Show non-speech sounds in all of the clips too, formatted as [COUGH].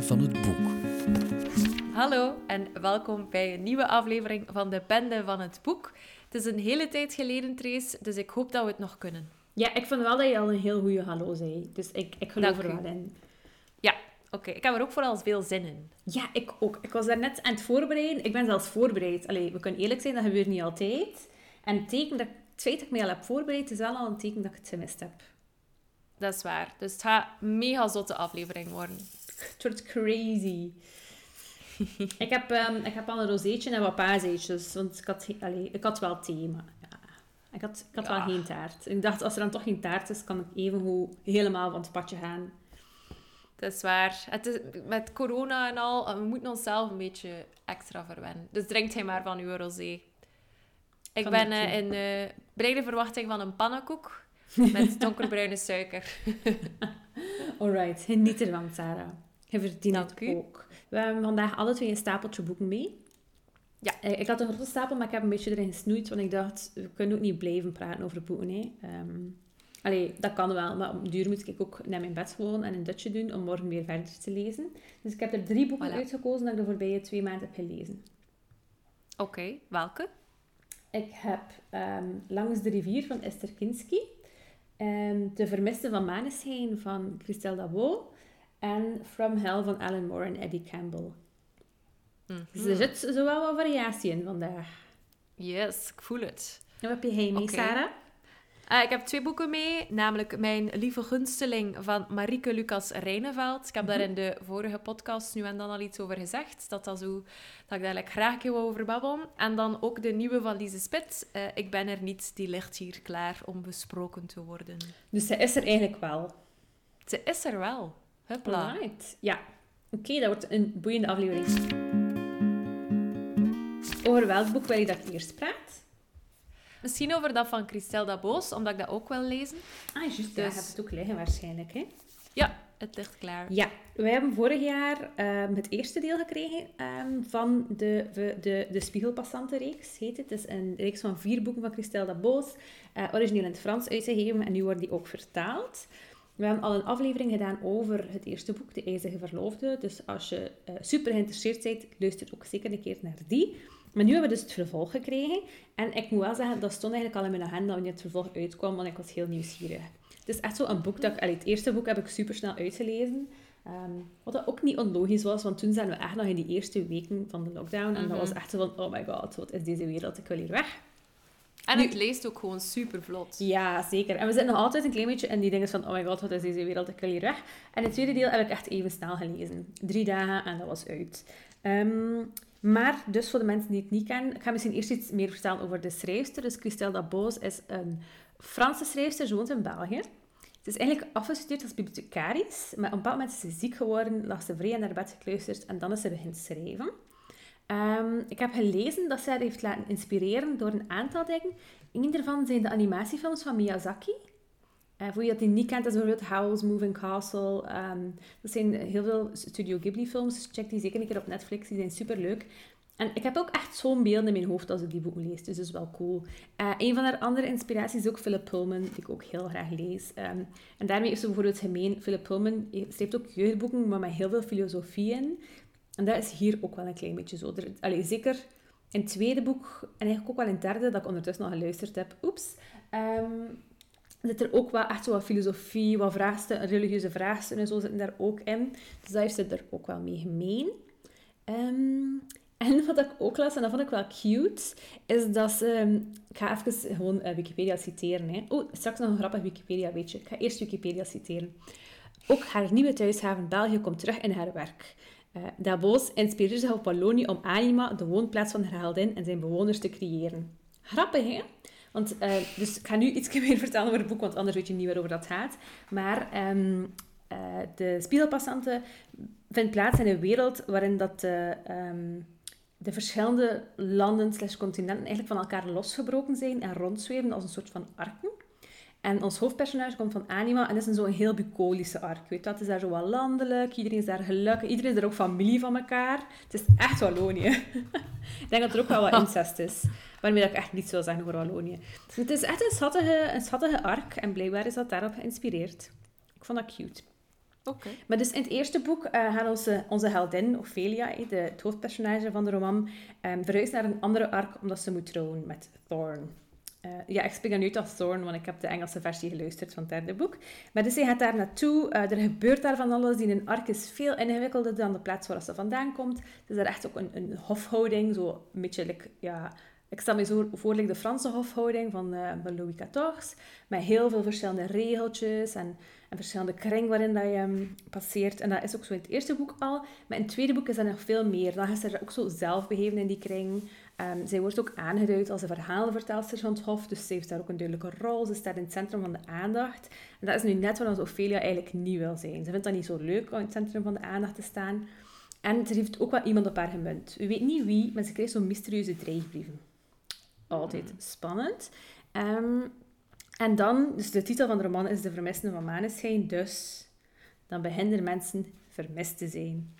Van het Boek. Hallo en welkom bij een nieuwe aflevering van de Bende van het Boek. Het is een hele tijd geleden, Trace, dus ik hoop dat we het nog kunnen. Ja, ik vind wel dat je al een heel goede hallo zei. Dus ik, ik geloof Dank er u. wel in. Ja, oké. Ik heb er ook vooral veel zin in. Ja, ik ook. Ik was daar net aan het voorbereiden. Ik ben zelfs voorbereid. Allee, we kunnen eerlijk zijn, dat gebeurt niet altijd. En het, teken dat, het feit dat ik mij al heb voorbereid, is wel al een teken dat ik het gemist heb. Dat is waar. Dus het gaat een mega zotte aflevering worden. [LAUGHS] Het wordt crazy. [LAUGHS] ik, heb, ehm, ik heb al een rozeetje en wat paaseetjes. Want ik had, allee, ik had wel thema. Ja. Ik had, ik had Ja. wel geen taart. Ik dacht, als er dan toch geen taart is, kan ik even helemaal van het padje gaan. Dat is waar. Het is, met corona en al, we moeten onszelf een beetje extra verwennen. Dus drinkt hij maar van uw rosé. Ik ben eh, in eh brede verwachting van een pannenkoek [LAUGHS] met donkerbruine suiker. Alright, geniet ervan, Sarah. Je verdient Dank het u. ook. We hebben vandaag alle twee een stapeltje boeken mee. Ja. Eh, Ik had een grote stapel, maar ik heb een beetje erin gesnoeid, want ik dacht, we kunnen ook niet blijven praten over boeken. Hè. Ehm, allee, dat kan wel, maar op duur moet ik ook naar mijn bed gewoon en een dutje doen om morgen weer verder te lezen. Dus ik heb er drie boeken Voilà. uitgekozen dat ik de voorbije twee maanden heb gelezen. Oké, welke? Ik heb ehm, Langs de rivier van Esther Kinski, ehm, De Vermiste van Maneschijn van Christelle Dabo en From Hell van Alan Moore en Eddie Campbell. Mhm. Dus er zit zowel wat variatie in vandaag. Yes, ik voel het. En wat heb je mee, Oké. Sarah? Eh, ik heb twee boeken mee, namelijk Mijn Lieve Gunsteling van Marieke Lucas Rijneveld. Ik heb daar in de vorige podcast nu en dan al iets over gezegd, dat, dat, zo, dat ik daar graag een keer wou over babbelen. En dan ook de nieuwe van Lise Spit, eh, Ik ben er niet, die ligt hier klaar om besproken te worden. Dus zij is er eigenlijk wel. Ze is er wel. Alright. Ja. Oké, dat wordt een boeiende aflevering. Over welk boek wil je dat ik eerst praat? Misschien over dat van Christelle Daboos, omdat ik dat ook wil lezen. Ah, juist. Ja, Dus- je hebt het ook liggen waarschijnlijk, hè? Ja, het ligt klaar. Ja, wij hebben vorig jaar ehm, het eerste deel gekregen ehm, van de, de, de, de Spiegelpassantenreeks, heet het. Het is een reeks van vier boeken van Christelle Daboos, eh origineel in het Frans uitgegeven en nu wordt die ook vertaald. We hebben al een aflevering gedaan over het eerste boek, De IJzige Verloofde. Dus als je eh, super geïnteresseerd bent, luister ook zeker een keer naar die. Maar nu hebben we dus het vervolg gekregen. En ik moet wel zeggen, dat stond eigenlijk al in mijn agenda wanneer het vervolg uitkwam, want ik was heel nieuwsgierig. Het is echt zo een boek dat ik... allee, het eerste boek heb ik super snel uitgelezen. Ehm, wat dat ook niet onlogisch was, want toen zaten we echt nog in die eerste weken van de lockdown. En dat Mhm. was echt zo van, oh my god, wat is deze wereld? Ik wil hier weg. En Nu- het leest ook gewoon super vlot. Ja, zeker. En we zitten nog altijd een klein beetje in die dingen van, oh my god, wat is deze wereld? Ik wil hier weg. En het tweede deel heb ik echt even snel gelezen. Drie dagen en dat was uit. Ehm, maar, dus voor de mensen die het niet kennen, ik ga misschien eerst iets meer vertellen over de schrijfster. Dus Christelle Daboos is een Franse schrijfster, ze woont in België. Ze is eigenlijk afgestudeerd als bibliothecaris, maar op een bepaald moment is ze ziek geworden, lag ze vrij in haar bed gekluisterd en dan is ze beginnen schrijven. Ehm, ik heb gelezen dat zij heeft laten inspireren door een aantal dingen. Een daarvan zijn de animatiefilms van Miyazaki. Eh, voor je dat die niet kent, dat is bijvoorbeeld Howl's Moving Castle. Ehm, dat zijn heel veel Studio Ghibli-films, dus check die zeker een keer op Netflix. Die zijn superleuk. En ik heb ook echt zo'n beeld in mijn hoofd als ik die boeken lees, dus dat is wel cool. Eh, een van haar andere inspiraties is ook Philip Pullman, die ik ook heel graag lees. Ehm, en daarmee heeft ze bijvoorbeeld gemeen, Philip Pullman schrijft ook jeugdboeken, maar met heel veel filosofie in. En dat is hier ook wel een klein beetje zo. Er, zeker in het tweede boek, en eigenlijk ook wel in het derde, dat ik ondertussen al geluisterd heb, oeps, ehm, zit er ook wel echt zo wat filosofie, wat vraagstukken, religieuze vraagstukken en zo zitten daar ook in. Dus dat heeft ze er ook wel mee gemeen. Ehm, en [LAUGHS] wat ik ook las, en dat vond ik wel cute, is dat ze... ehm, Ik ga even gewoon eh, Wikipedia citeren. Oh, straks nog een grappig Wikipedia, weet je. Ik ga eerst Wikipedia citeren. Ook haar nieuwe thuishaven België komt terug in haar werk. Eh Daboos inspireerde zich op Wallonië om Anima, de woonplaats van haar heldin, en zijn bewoners te creëren. Grappig, hè? Want, eh, dus ik ga nu iets [LAUGHS] meer vertellen over het boek, want anders weet je niet waarover dat gaat. Maar ehm, eh, de spiegelpassanten vindt plaats in een wereld waarin dat ehm, de verschillende landen slash continenten eigenlijk van elkaar losgebroken zijn en rondzweven als een soort van arken. En ons hoofdpersonage komt van Anima en dat is een zo'n heel bucolische ark. Weet je, het is daar zo wat landelijk, iedereen is daar gelukkig, iedereen is er ook familie van elkaar. Het is echt Wallonië. [LAUGHS] ik denk dat er ook wel wat [LAUGHS] incest is, waarmee ik echt niets wil zeggen over Wallonië. Dus het is echt een schattige, een schattige ark en blijkbaar is dat daarop geïnspireerd. Ik vond dat cute. Oké. Maar dus in het eerste boek uh, gaat onze, onze heldin, Ophelia, de, het hoofdpersonage van de roman, um, verhuist naar een andere ark omdat ze moet trouwen met Thorn. Uh, ja, ik spreek dan uit als Thorn, want ik heb de Engelse versie geluisterd van het derde boek. Maar dus hij gaat daar naartoe. Uh, er gebeurt daar van alles. Die een ark is veel ingewikkelder dan de plaats waar ze vandaan komt. Het is daar echt ook een, een hofhouding, zo beetje ja, ik stel me zo voor de Franse hofhouding van, uh, Louis XIV, met heel veel verschillende regeltjes en, en verschillende kring waarin dat je um, passeert. En dat is ook zo in het eerste boek al. Maar in het tweede boek is dat nog veel meer. Dan is ze ook zo zelf begeven in die kring. Um, zij wordt ook aangeduid als een verhalenvertelster van het hof, dus ze heeft daar ook een duidelijke rol. Ze staat in het centrum van de aandacht. En dat is nu net wat Ophelia eigenlijk niet wil zijn. Ze vindt dat niet zo leuk om in het centrum van de aandacht te staan. En er heeft ook wel iemand op haar gemunt. U weet niet wie, maar ze krijgt zo'n mysterieuze dreigbrieven altijd spannend. Um, en dan, dus de titel van de roman is De Vermisten van Maneschijn, dus dan beginnen mensen vermist te zijn.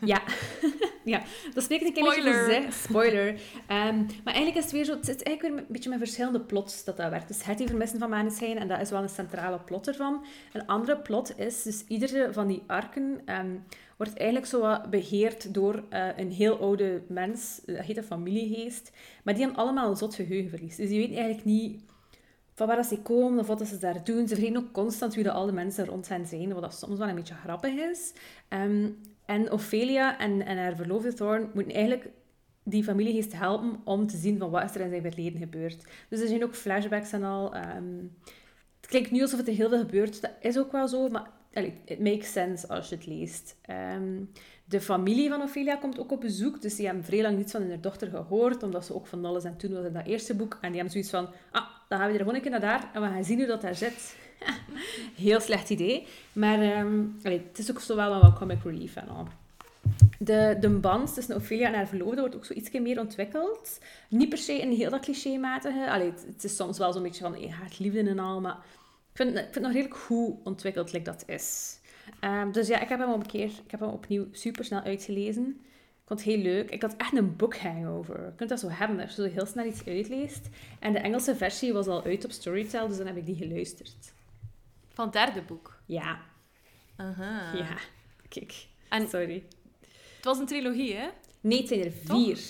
Ja. [LAUGHS] ja, dat spreekt een klein beetje voor Spoiler. Um, maar eigenlijk is het weer zo... Het is eigenlijk weer een beetje met verschillende plots dat dat werkt. Dus het die vermissen van Maneschijn, en dat is wel een centrale plot ervan. Een andere plot is, dus iedere van die arken um, wordt eigenlijk zo wat beheerd door uh, een heel oude mens. Dat heet een familiegeest. Maar die hebben allemaal een zot geheugenverlies. Dus die weten eigenlijk niet van waar ze komen of wat ze daar doen. Ze vergeten ook constant wie de alle mensen rond hen zijn, wat dat soms wel een beetje grappig is. Um, en Ophelia en, en haar verloofde Thorn moeten eigenlijk die familiegeest helpen om te zien van wat is er in zijn verleden gebeurd. Dus er zijn ook flashbacks en al. Um, het klinkt nu alsof er heel veel gebeurt. Dat is ook wel zo, maar it makes sense als je het leest. Um, de familie van Ophelia komt ook op bezoek, dus die hebben vrij lang niets van hun dochter gehoord, omdat ze ook van alles aan toen was in dat eerste boek. En die hebben zoiets van, ah, dan gaan we er gewoon naar daar en we gaan zien hoe dat daar zit. [LAUGHS] Heel slecht idee. Maar allee, het is ook zo wel een comic relief en al. De, de band tussen Ophelia en haar verloofde wordt ook zo iets meer ontwikkeld. Niet per se een heel dat clichématige. Allee, het, is soms wel zo'n beetje van hey, liefde en al, maar ik vind, ik vind het nog redelijk goed ontwikkeld, like dat is. Um, dus ja, ik heb hem een keer, ik heb hem opnieuw super snel uitgelezen. Ik vond het heel leuk. Ik had echt een book hangover. Je kunt dat zo hebben, als je zo heel snel iets uitleest. En de Engelse versie was al uit op Storytel, dus dan heb ik die geluisterd. Van het derde boek? Ja. Aha. Ja. Kijk. En Sorry. Het was een trilogie, hè? Nee, het zijn er vier.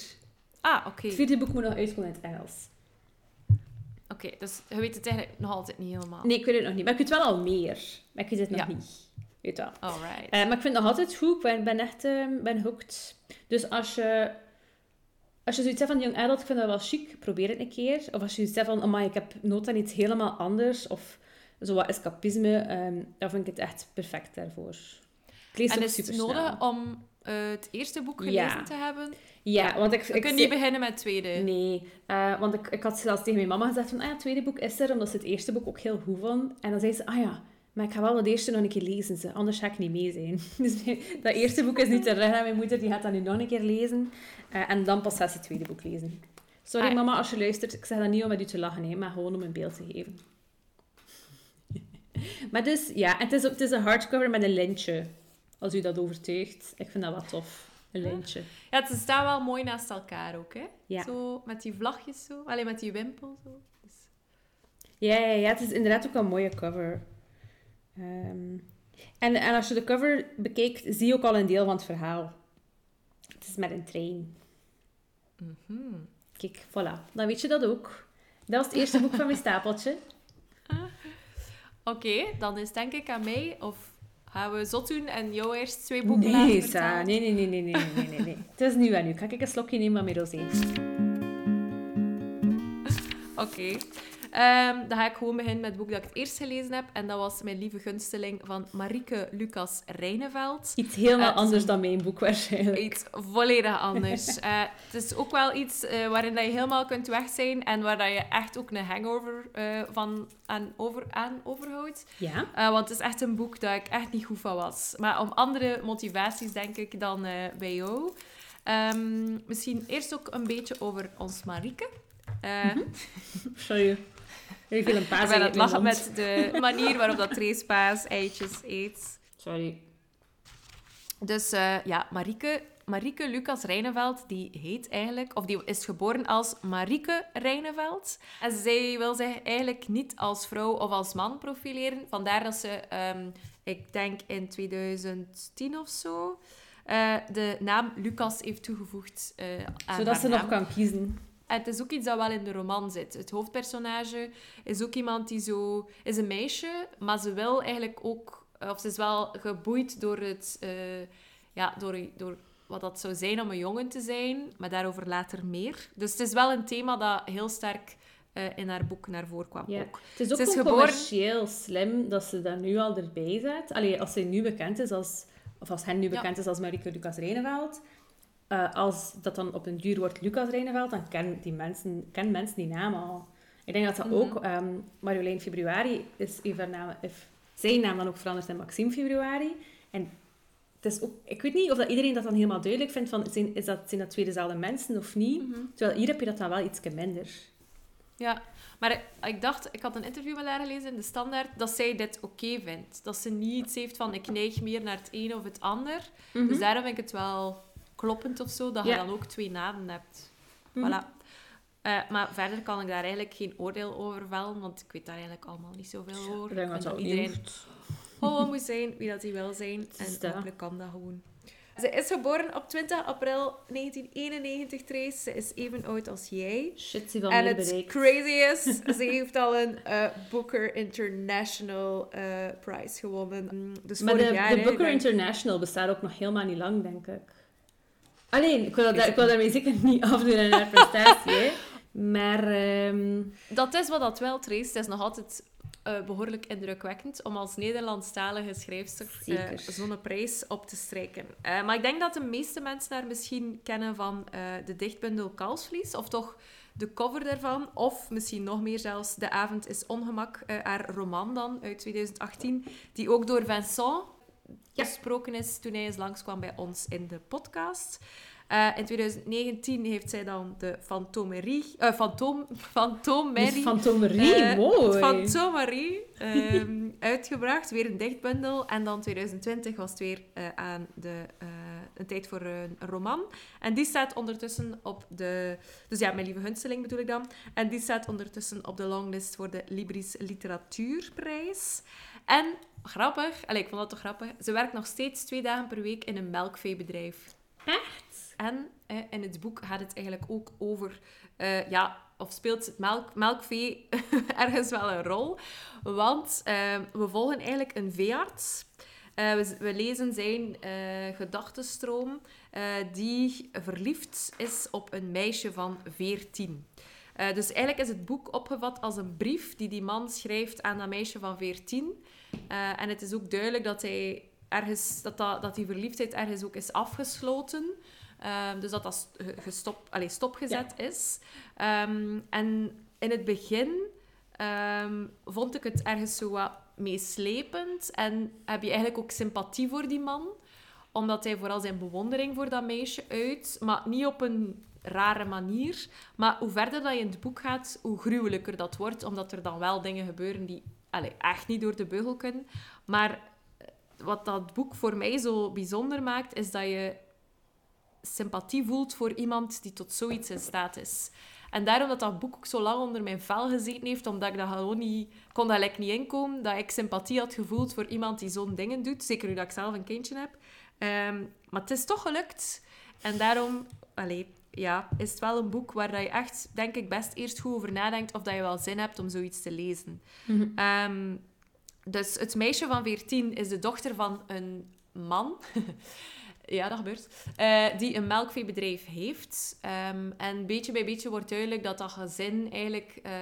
Ah, oké. Het vierde boek moet nog uitkomen in het Engels. Oké, dus je weet het eigenlijk nog altijd niet helemaal. Nee, ik weet het nog niet. Maar ik weet wel al meer. Maar ik weet het nog niet. Weet wel. Alright. Uh, maar ik vind het nog altijd goed. Ik ben, ben echt uh, ben hooked. Dus als je... Als je zoiets hebt van young adult, ik vind dat wel chic, probeer het een keer. Of als je zoiets hebt van, amai, ik heb nood aan iets helemaal anders. Of zo wat escapisme. Um, dan vind ik het echt perfect daarvoor. Ik lees en is het nodig om uh, het eerste boek gelezen ja. te hebben? Ja, want ik... Je kunt niet beginnen met het tweede. Nee, uh, want ik, ik had zelfs tegen mijn mama gezegd van, ah ja, het tweede boek is er, omdat ze het eerste boek ook heel goed vond. En dan zei ze, ah ja, maar ik ga wel het eerste nog een keer lezen, ze, anders ga ik niet mee zijn. [LAUGHS] Dus dat eerste boek is niet te redden. Mijn moeder die gaat dat nu nog een keer lezen. Uh, en dan pas gaat ze het tweede boek lezen. Sorry ah. mama als je luistert, ik zeg dat niet om met u te lachen, hè, maar gewoon om een beeld te geven. [LAUGHS] maar dus, ja, het is, het is een hardcover met een lintje. Als u dat overtuigt. Ik vind dat wel tof. Een lintje. Ja, het staat wel mooi naast elkaar ook, hè? Ja. Zo, met die vlagjes zo. Alleen met die wimpel zo. Dus... Ja, ja, ja, het is inderdaad ook een mooie cover. Um, en, en als je de cover bekijkt, zie je ook al een deel van het verhaal. Het is met een trein. Mm -hmm. Kijk, voilà. Dan weet je dat ook. Dat was het eerste boek van mijn stapeltje. Oké, okay, dan is denk ik aan mij. Of gaan we zot doen en jou eerst twee boeken nee, Sa, nee, nee, nee, nee, nee, nee, nee, nee. Het is nu aan u. Ga ik een slokje nemen mijn rosé. Oké. Um, dan ga ik gewoon beginnen met het boek dat ik het eerst gelezen heb. En dat was Mijn Lieve Gunsteling van Marieke Lucas Reineveld. Iets helemaal uh, anders dan mijn boek waarschijnlijk. Iets volledig anders. uh, [LAUGHS] het is ook wel iets uh, waarin dat je helemaal kunt weg zijn. En waar dat je echt ook een hangover van aan, over, aan overhoudt. Ja. want het is echt een boek dat ik echt niet goed van was. Maar om andere motivaties denk ik dan bij jou. Um, misschien eerst ook een beetje over ons Marieke. Uh, mm -hmm. Sorry. Ik wil een paas Ik ben het lachen met de manier waarop dat Trace paas eitjes eet. Sorry. Dus uh, ja, Marieke. Marieke Lucas Reineveld, die heet eigenlijk, of die is geboren als Marieke Reineveld. En zij wil zich eigenlijk niet als vrouw of als man profileren. Vandaar dat ze, ehm, ik denk in 2010 of zo, eh, de naam Lucas heeft toegevoegd uh, aan Zodat ze naam. nog kan kiezen. En het is ook iets dat wel in de roman zit. Het hoofdpersonage is ook iemand die zo... is een meisje, maar ze wil eigenlijk ook... Of ze is wel geboeid door het... Uh, ja, door, door wat dat zou zijn om een jongen te zijn. Maar daarover later meer. Dus het is wel een thema dat heel sterk uh, in haar boek naar voren kwam. Ja. Ook. Het is ook Ze is gewoon geboren- commercieel slim dat ze dat nu al erbij zet. Allee, als zij nu bekend is als... Of als hen nu Ja. bekend is als Marieke Lucas Reineveld. Eh, als dat dan op een duur wordt Lucas Reineveld, dan kennen die mensen, kennen mensen die naam al. Ik denk dat dat Mhm. ook... ehm Marjolein Februari is een van naam... Zijn naam dan ook veranderd in Maxime Februari. En het is ook... Ik weet niet of dat iedereen dat dan helemaal duidelijk vindt van... Zijn, is dat, zijn dat twee dezelfde mensen of niet? Mhm. Terwijl hier heb je dat dan wel iets minder. Ja, maar ik, ik dacht, ik had een interview met haar gelezen in de Standaard, dat zij dit oké vindt. Dat ze niet iets heeft van, ik neig meer naar het een of het ander. Dus daarom vind ik het wel kloppend of zo, dat Ja. je dan ook twee namen hebt. Mhm. Voilà. Eh, maar verder kan ik daar eigenlijk geen oordeel over vellen, want ik weet daar eigenlijk allemaal niet zoveel over. Ik denk dat dat iedereen gewoon moet zijn wie dat hij wil zijn. En hopelijk kan dat gewoon. Ze is geboren op 20 april 1991, Trace. Ze is even oud als jij. Shit, ze van En het crazy is, [LAUGHS] ze heeft al een eh, Booker International eh, Prize gewonnen. Mm, Dus Maar de, jaar, de Booker International bestaat ook nog helemaal niet lang, denk ik. Alleen, ik wil, dat, ik wil daarmee zeker niet [LAUGHS] afdoen aan haar prestatie, hè. Maar... ehm, Dat is wat dat wel, Trace. Het is nog altijd eh, behoorlijk indrukwekkend om als Nederlandstalige schrijfster eh, zo'n prijs op te strijken. Eh, maar ik denk dat de meeste mensen haar misschien kennen van de dichtbundel Kalsvlies, of toch de cover daarvan, of misschien nog meer zelfs De Avond is Ongemak, haar roman dan, uit 2018, die ook door Vincent Ja. besproken is toen hij eens langskwam bij ons in de podcast. Eh, in 2019 heeft zij dan de Fantomerie... Fantoom, Fantomerie... Fantomerie, Eh, mooi. Fantomerie ehm, [LAUGHS] uitgebracht. Weer een dichtbundel. En dan 2020 was het weer aan de, een tijd voor een roman. En die staat ondertussen op de... Dus ja, Mijn Lieve Hunsteling bedoel ik dan. En die staat ondertussen op de longlist voor de Libris Literatuurprijs. En grappig, allee, ik vond dat toch grappig, ze werkt nog steeds twee dagen per week in een melkveebedrijf. Echt? En eh, in het boek gaat het eigenlijk ook over, eh, ja, of speelt het melk, melkvee [LAUGHS] ergens wel een rol? Want eh, we volgen eigenlijk een veearts. Eh, we, we lezen zijn eh gedachtenstroom, die verliefd is op een meisje van 14. Eh, dus eigenlijk is het boek opgevat als een brief die die man schrijft aan dat meisje van 14. Eh, en het is ook duidelijk dat, hij ergens, dat, dat, dat die verliefdheid ergens ook is afgesloten. Ehm, dus dat dat st- ge- gestop, allee, stopgezet is. Ehm, en in het begin ehm, vond ik het ergens zo wat meeslepend. En heb je eigenlijk ook sympathie voor die man. Omdat hij vooral zijn bewondering voor dat meisje uit. Maar niet op een rare manier. Maar hoe verder dat je in het boek gaat, hoe gruwelijker dat wordt. Omdat er dan wel dingen gebeuren die allee, echt niet door de beugel kunnen. Maar eh, wat dat boek voor mij zo bijzonder maakt, is dat je sympathie voelt voor iemand die tot zoiets in staat is. En daarom dat dat boek ook zo lang onder mijn vel gezeten heeft, omdat ik dat gewoon niet... kon dat niet inkomen, dat ik sympathie had gevoeld voor iemand die zo'n dingen doet. Zeker nu dat ik zelf een kindje heb. Ehm, maar het is toch gelukt. En daarom... Allee, ja, is het wel een boek waar dat je echt, denk ik, best eerst goed over nadenkt of dat je wel zin hebt om zoiets te lezen. Mhm. Ehm, dus het meisje van 14 is de dochter van een man. [LAUGHS] ja, dat gebeurt. eh, die een melkveebedrijf heeft. Ehm, en beetje bij beetje wordt duidelijk dat dat gezin eigenlijk eh,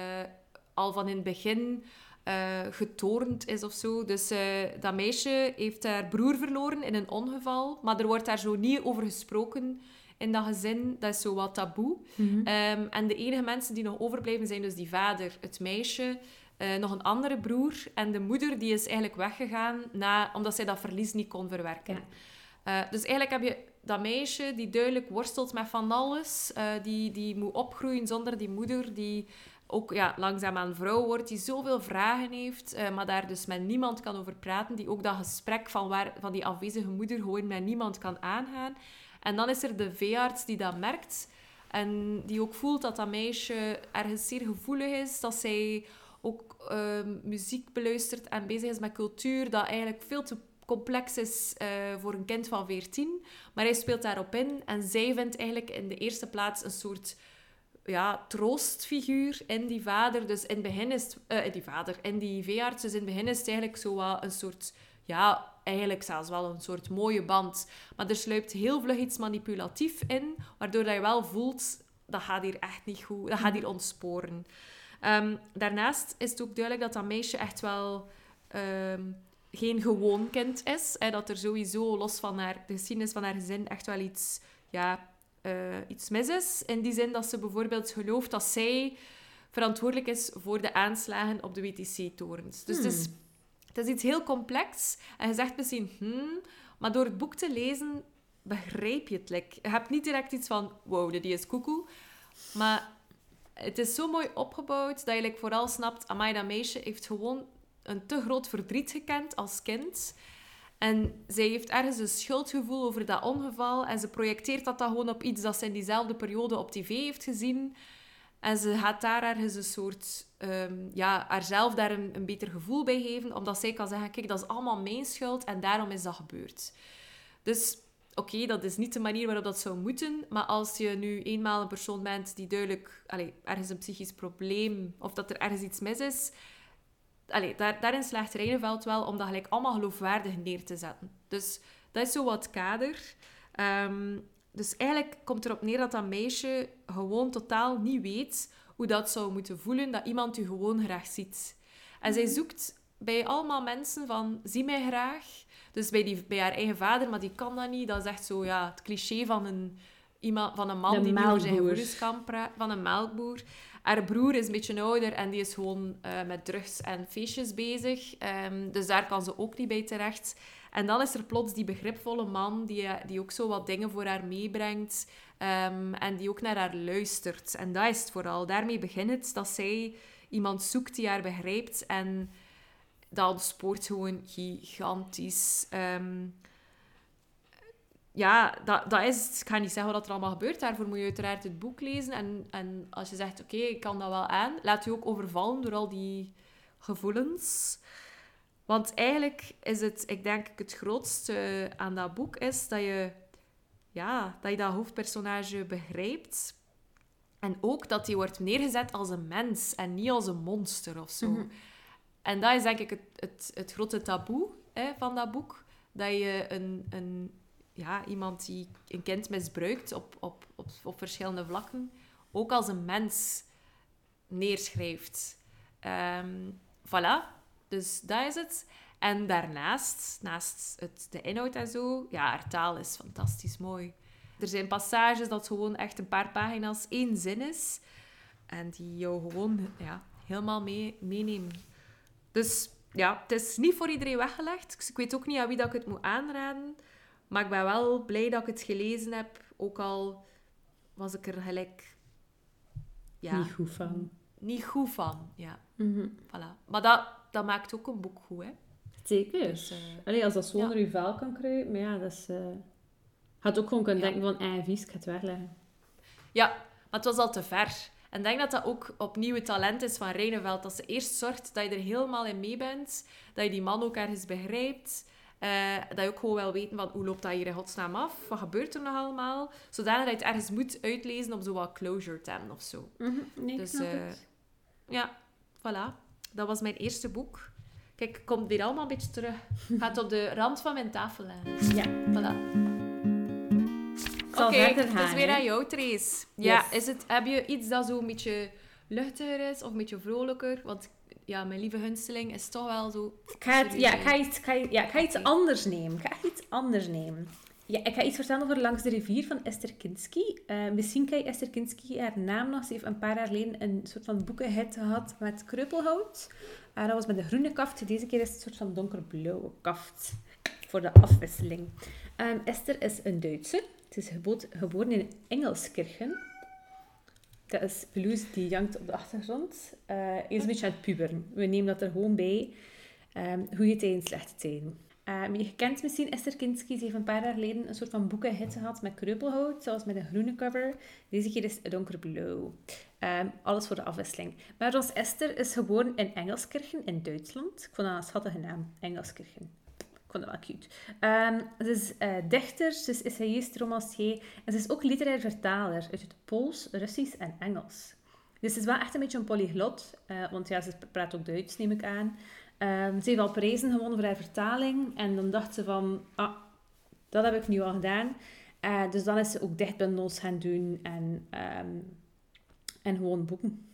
al van in het begin eh getornd is of zo. Dus dat meisje heeft haar broer verloren in een ongeval. Maar er wordt daar zo niet over gesproken in dat gezin. Dat is zo wat taboe. Mhm. Ehm, en de enige mensen die nog overblijven zijn dus die vader, het meisje, eh, nog een andere broer. En de moeder die is eigenlijk weggegaan na, omdat zij dat verlies niet kon verwerken. Ja. Eh, dus eigenlijk heb je dat meisje die duidelijk worstelt met van alles. eh, die, die moet opgroeien zonder die moeder. Die ook ja, langzaamaan vrouw wordt. Die zoveel vragen heeft. maar daar dus met niemand kan over praten. Die ook dat gesprek van, waar, van die afwezige moeder gewoon met niemand kan aangaan. En dan is er de veearts die dat merkt en die ook voelt dat dat meisje ergens zeer gevoelig is, dat zij ook ehm, muziek beluistert en bezig is met cultuur, dat eigenlijk veel te complex is eh, voor een kind van 14. Maar hij speelt daarop in en zij vindt eigenlijk in de eerste plaats een soort ja, troostfiguur in die vader. Dus in het begin is eh, die vader, in die veearts. Dus in het begin is het eigenlijk zo wat een soort, ja, eigenlijk zelfs wel een soort mooie band. Maar er sluipt heel vlug iets manipulatief in, waardoor dat je wel voelt, dat gaat hier echt niet goed, dat gaat hier ontsporen. Ehm, daarnaast is het ook duidelijk dat dat meisje echt wel ehm, geen gewoon kind is. Hè, dat er sowieso, los van haar, de geschiedenis van haar gezin, echt wel iets, ja, uh, iets mis is. In die zin dat ze bijvoorbeeld gelooft dat zij verantwoordelijk is voor de aanslagen op de WTC-torens. Dus het, is, hmm. Het is iets heel complex. En je zegt misschien, hmm, maar door het boek te lezen begrijp je het. Like. Je hebt niet direct iets van, wow, die is koekoe. Maar het is zo mooi opgebouwd dat je like, vooral snapt, amai, dat meisje heeft gewoon een te groot verdriet gekend als kind. En zij heeft ergens een schuldgevoel over dat ongeval. En ze projecteert dat dan gewoon op iets dat ze in diezelfde periode op tv heeft gezien. En ze gaat daar ergens een soort... Um, ja, haarzelf daar een, een beter gevoel bij geven. Omdat zij kan zeggen, kijk, dat is allemaal mijn schuld. En daarom is dat gebeurd. Dus oké, dat is niet de manier waarop dat zou moeten. Maar als je nu eenmaal een persoon bent die duidelijk allez, ergens een psychisch probleem of dat er ergens iets mis is, daar, daarin slaagt Rijneveld wel om dat gelijk allemaal geloofwaardig neer te zetten. Dus dat is zo wat kader. Ehm, dus eigenlijk komt erop neer dat dat meisje gewoon totaal niet weet hoe dat zou moeten voelen, dat iemand u gewoon graag ziet. En zij mhm. zoekt bij allemaal mensen van, zie mij graag. Dus bij, die, bij haar eigen vader, maar die kan dat niet. Dat is echt zo, ja, het cliché van een, iemand, van een man die niet over zijn gevoelens kan praten. Van een melkboer. Haar broer is een beetje ouder en die is gewoon uh, met drugs en feestjes bezig. Um, dus daar kan ze ook niet bij terecht. En dan is er plots die begripvolle man die, die ook zo wat dingen voor haar meebrengt. Um, en die ook naar haar luistert. En dat is het vooral. Daarmee begint het dat zij iemand zoekt die haar begrijpt. En dat ontspoort gewoon gigantisch. Um, ja, dat, dat is... Ik ga niet zeggen wat er allemaal gebeurt. Daarvoor moet je uiteraard het boek lezen. En, en als je zegt, oké, ik kan dat wel aan, laat je ook overvallen door al die gevoelens. Want eigenlijk is het, ik denk, het grootste aan dat boek is dat je, ja, dat je dat hoofdpersonage begrijpt. En ook dat hij wordt neergezet als een mens en niet als een monster of zo. Mhm. En dat is denk ik het, het, het grote taboe hè, van dat boek. Dat je een, een ja, iemand die een kind misbruikt op, op, op, op verschillende vlakken, ook als een mens neerschrijft. Um, voilà, dus dat is het. En daarnaast, naast het, de inhoud en zo, ja, haar taal is fantastisch mooi. Er zijn passages dat gewoon echt een paar pagina's één zin is. En die jou gewoon ja, helemaal mee, meenemen. Dus ja, het is niet voor iedereen weggelegd. Ik weet ook niet aan wie dat ik het moet aanraden. Maar ik ben wel blij dat ik het gelezen heb. Ook al was ik er gelijk... Ja, niet goed van. Niet goed van, ja. Mm voilà. Maar dat, dat maakt ook een boek goed, hè. Zeker. Dus, uh, als dat zo onder je vel kan kruipen, maar ja, dat is... Uh... Had ook gewoon kunnen denken van, eh, vies, ik ga het wegleggen. Ja, maar het was al te ver. En ik denk dat dat ook opnieuw het talent is van Reineveld. Dat ze eerst zorgt dat je er helemaal in mee bent. Dat je die man ook ergens begrijpt. Uh, dat je ook gewoon wel weten van hoe loopt dat hier in godsnaam af? Wat gebeurt er nog allemaal? Zodanig dat je het ergens moet uitlezen om zo wat closure te hebben of zo. Mm nee, dus uh, ja, voilà. Dat was mijn eerste boek. Kijk, komt weer allemaal een beetje terug. Gaat op de rand van mijn tafel. Ja. Voilà. Oké, okay, het is weer aan jou, Trace. Ja, is het, heb je iets dat zo een beetje luchtiger is of een beetje vrolijker? Want ja, mijn lieve hunsteling is toch wel zo... Ik ga, het, ja, ik ga iets, ga, ja, ik ga iets anders nemen. Ik ga iets anders nemen. Ja, ik ga iets vertellen over Langs de rivier van Esther Kinski. Uh, misschien ken je Esther Kinski haar naam nog. Ze heeft een paar jaar geleden een soort van boekenhit gehad met kreupelhout. Uh, dat was met de groene kaft. Deze keer is het een soort van donkerblauwe kaft. Voor de afwisseling. Um, Esther is een Duitse. Ze is geboren in Engelskirchen. Dat is Pelouse die jankt op de achtergrond. Uh, is een beetje aan het puberen. We nemen dat er gewoon bij. Um, goede tijden, slechte tijden. Uh, je kent misschien Esther Kinski. Ze heeft een paar jaar geleden een soort van boekenhit gehad met kreupelhout, zoals met een groene cover. Deze keer is donkerblauw. Um, alles voor de afwisseling. Maar ons Esther is geboren in Engelskirchen in Duitsland. Ik vond dat een schattige naam, Engelskirchen. Ik vond dat wel cute. Um, ze is uh, dichter, ze is essayist, romancier en ze is ook literair vertaler uit het Pools, Russisch en Engels. Dus ze is wel echt een beetje een polyglot, uh, want ja, ze praat ook Duits, neem ik aan. Um, ze heeft al prijzen gewonnen voor haar vertaling en dan dacht ze van, ah, dat heb ik nu al gedaan. Uh, dus dan is ze ook dichtbundels gaan doen en, um, en gewoon boeken.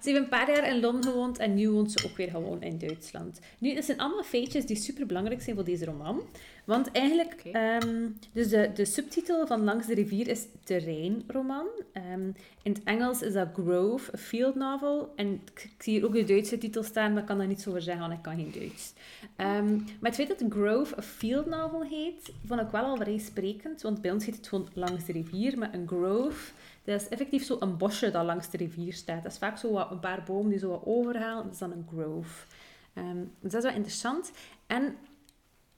Ze heeft een paar jaar in Londen gewoond en nu woont ze ook weer gewoon in Duitsland. Nu, zijn allemaal feitjes die super belangrijk zijn voor deze roman. Want eigenlijk, okay. um, ehm, dus de, de subtitel van Langs de rivier is terreinroman. Um, in het Engels is dat Grove, a field novel. En ik zie hier ook de Duitse titel staan, maar ik kan daar niets over zeggen, want ik kan geen Duits. Um, maar het feit dat Grove a field novel heet, vond ik wel al vrij sprekend. Want bij ons heet het gewoon Langs de rivier, maar een grove dat is effectief zo een bosje dat langs de rivier staat. Dat is vaak zo wat, een paar bomen die zo wat overhalen. Dat is dan een grove. Um, dus dat is wel interessant. En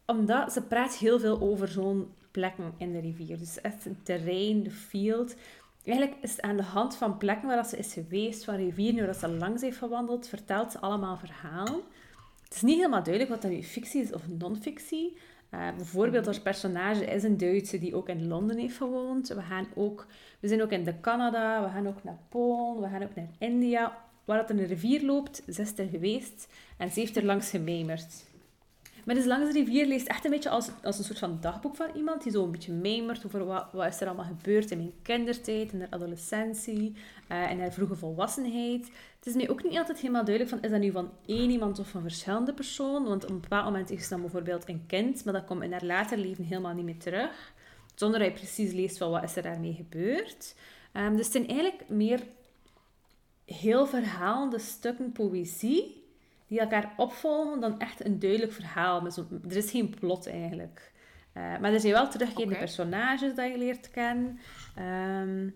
omdat ze praat heel veel over zo'n plekken in de rivier. Dus echt een terrein, de field. Eigenlijk is het aan de hand van plekken waar ze is geweest, van rivieren waar ze langs heeft gewandeld, vertelt ze allemaal verhalen. Het is niet helemaal duidelijk wat dat nu fictie is of non-fictie. Uh, bijvoorbeeld, ons personage is een Duitse die ook in Londen heeft gewoond. We, gaan ook, we zijn ook in de Canada, we gaan ook naar Polen, we gaan ook naar India. Waar het een rivier loopt, ze is er geweest en ze heeft er langs gememerd. Maar dus langs de rivier leest echt een beetje als, als een soort van dagboek van iemand die zo een beetje memert over wat, wat is er allemaal gebeurd in mijn kindertijd, in haar adolescentie, uh, in haar vroege volwassenheid. Het is mij ook niet altijd helemaal duidelijk van, is dat nu van één iemand of van verschillende personen? Want op een bepaald moment is het dan bijvoorbeeld een kind, maar dat komt in haar later leven helemaal niet meer terug. Zonder dat je precies leest van wat is er daarmee gebeurd. Um, dus het zijn eigenlijk meer heel verhalende stukken poëzie die elkaar opvolgen dan echt een duidelijk verhaal. Er is geen plot eigenlijk. Uh, maar er zijn wel terugkerende okay. personages dat je leert kennen. Um,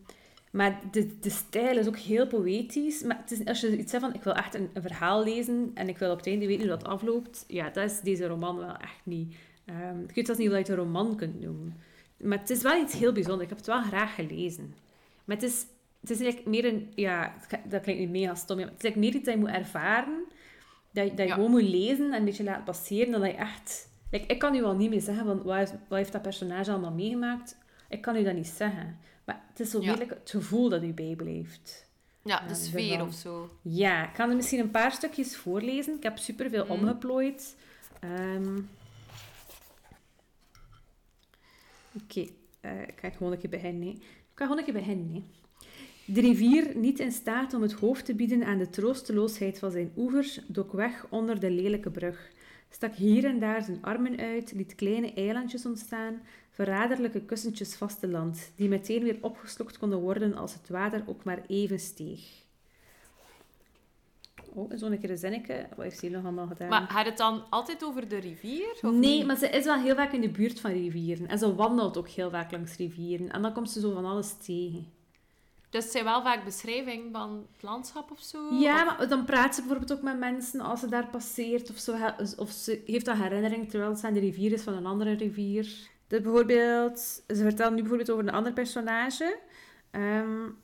maar de, de stijl is ook heel poëtisch. Maar het is, als je iets zegt van, ik wil echt een, een, verhaal lezen en ik wil op het einde weten hoe dat afloopt, ja, dat is deze roman wel echt niet. Um, ik weet zelfs niet hoe je het een roman kunt noemen. Maar het is wel iets heel bijzonders. Ik heb het wel graag gelezen. Maar het is, het is eigenlijk meer een... Ja, dat klinkt nu mega stom. Maar het is eigenlijk meer iets dat je moet ervaren dat, dat je gewoon moet lezen en een beetje laten passeren. Dat je echt... Like, ik kan u wel niet meer zeggen, van, wat, heeft, wat heeft dat personage allemaal meegemaakt. Ik kan u dat niet zeggen. Maar het is zo ja. het gevoel dat u bijblijft. Ja, de sfeer of zo. Ja, ik kan er misschien een paar stukjes voorlezen. Ik heb superveel mm. omgeplooid. Um, Oké, okay. uh, ik ga gewoon een keer beginnen. Ik ga gewoon een keer beginnen. De rivier, niet in staat om het hoofd te bieden aan de troosteloosheid van zijn oevers, dook weg onder de lelijke brug, stak hier en daar zijn armen uit, liet kleine eilandjes ontstaan, verraderlijke kussentjes vaste land, die meteen weer opgeslokt konden worden als het water ook maar even steeg. Oh, zo'n keer een zinnetje. Wat heeft ze nog allemaal gedaan? Maar had het dan altijd over de rivier? Of nee, niet? maar ze is wel heel vaak in de buurt van rivieren. En ze wandelt ook heel vaak langs rivieren. En dan komt ze zo van alles tegen. Dus het zijn wel vaak beschrijving van het landschap of zo? Ja, maar dan praat ze bijvoorbeeld ook met mensen als ze daar passeert. Of, zo, of ze heeft een herinnering terwijl het aan de rivier is van een andere rivier. Dus bijvoorbeeld, ze vertelt nu bijvoorbeeld over een ander personage. Um,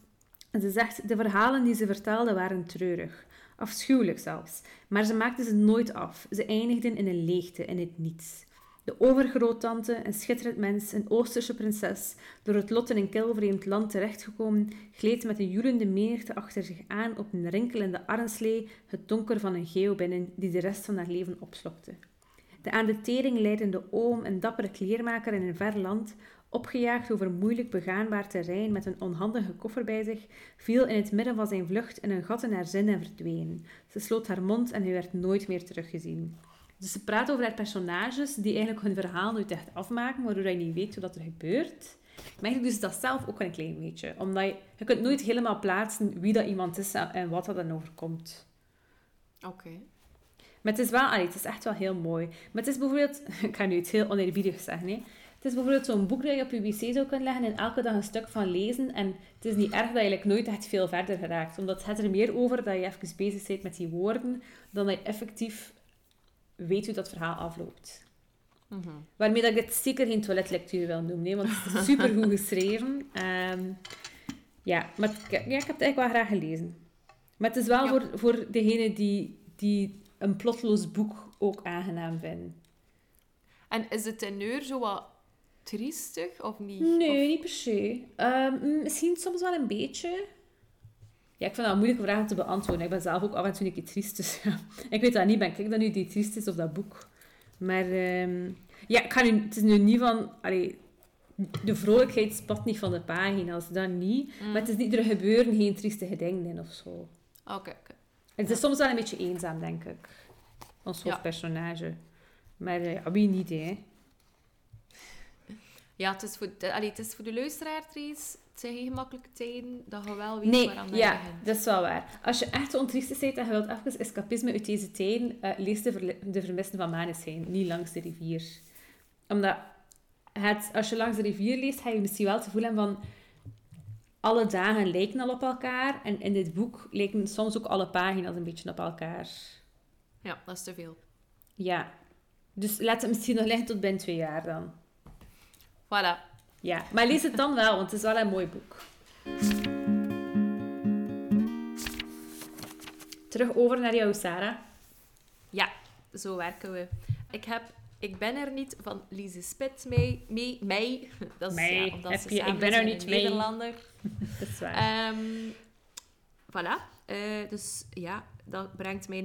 ze zegt, de verhalen die ze vertelde waren treurig. Afschuwelijk zelfs. Maar ze maakte ze nooit af. Ze eindigden in een leegte, in het niets. De overgroottante, een schitterend mens, een Oosterse prinses, door het lot in een kilvreemd land terechtgekomen, gleed met een joelende menigte achter zich aan op een rinkelende armslee het donker van een geo binnen die de rest van haar leven opslokte. De aan de tering leidende oom, een dappere kleermaker in een ver land, opgejaagd over moeilijk begaanbaar terrein met een onhandige koffer bij zich, viel in het midden van zijn vlucht in een gat in haar zin en verdween. Ze sloot haar mond en hij werd nooit meer teruggezien. Dus ze praat over haar personages die eigenlijk hun verhaal nooit echt afmaken, waardoor je niet weet wat er gebeurt. Maar eigenlijk dus dat zelf ook een klein beetje. Omdat je, je kunt nooit helemaal plaatsen wie dat iemand is en wat dat dan overkomt. Oké. Maar het is wel, allee, het is echt wel heel mooi. Maar het is bijvoorbeeld, [LAUGHS] ik ga nu iets heel oneerbiedig zeggen, hè. Het is bijvoorbeeld zo'n boek dat je op je wc zou kunnen leggen en elke dag een stuk van lezen. En het is niet erg dat je eigenlijk nooit echt veel verder geraakt. Omdat het er meer over dat je even bezig bent met die woorden, dan dat je effectief weet hoe dat verhaal afloopt. Mhm. Waarmee dat ik dit zeker geen toiletlectuur wil noemen, hè, want het is super goed [LAUGHS] geschreven. Ehm, ja, maar het- ja, ik heb het eigenlijk wel graag gelezen. Maar het is wel Ja. voor, voor degene die, die een plotloos boek ook aangenaam vinden. En is het teneur zo wat triestig of niet? Nee, Of- niet per se. Ehm, mm, misschien soms wel een beetje. Ja, ik vind dat een moeilijke vraag om te beantwoorden. Ik ben zelf ook af en toe een keer triest, dus ja. [LAUGHS] Ik weet dat niet, ben ik dat nu die triest is of dat boek. Maar ehm, ja, ik ga nu, het is nu niet van... Allee, de vrolijkheid spat niet van de pagina's, dat niet. Mm. Maar het is niet, er gebeuren geen trieste dingen in of zo. Oké, oké. Het is soms wel een beetje eenzaam, denk ik. Ons Ja. hoofdpersonage. Maar eh, ja, wie niet, hè. Ja, het is voor de, allee, het is voor de luisteraar. Het zijn geen gemakkelijke tijden dat je wel weet Nee, waaraan je ja, begint. dat is wel waar. Als je echt ontriestig bent en je wilt even escapisme uit deze tijden, eh, lees de, de Vermisten van Maneschijn, niet langs de rivier. Omdat het, als je langs de rivier leest, ga je misschien wel het gevoel hebben van alle dagen lijken al op elkaar. En in dit boek lijken soms ook alle pagina's een beetje op elkaar. Ja, dat is te veel. Ja. Dus laat het misschien nog liggen tot binnen twee jaar dan. Voilà. Ja, maar lees het dan wel, want het is wel een mooi boek. Terug over naar jou, Sarah. Ja, zo werken we. Ik heb Ik ben er niet van Lise Spit mee. mee, mee. [LAUGHS] Dat is. Ja, omdat Heb ze je- ik ben er niet mee. Nederlander. [LAUGHS] Dat is waar. Ehm voilà. Eh, dus ja, dat brengt mij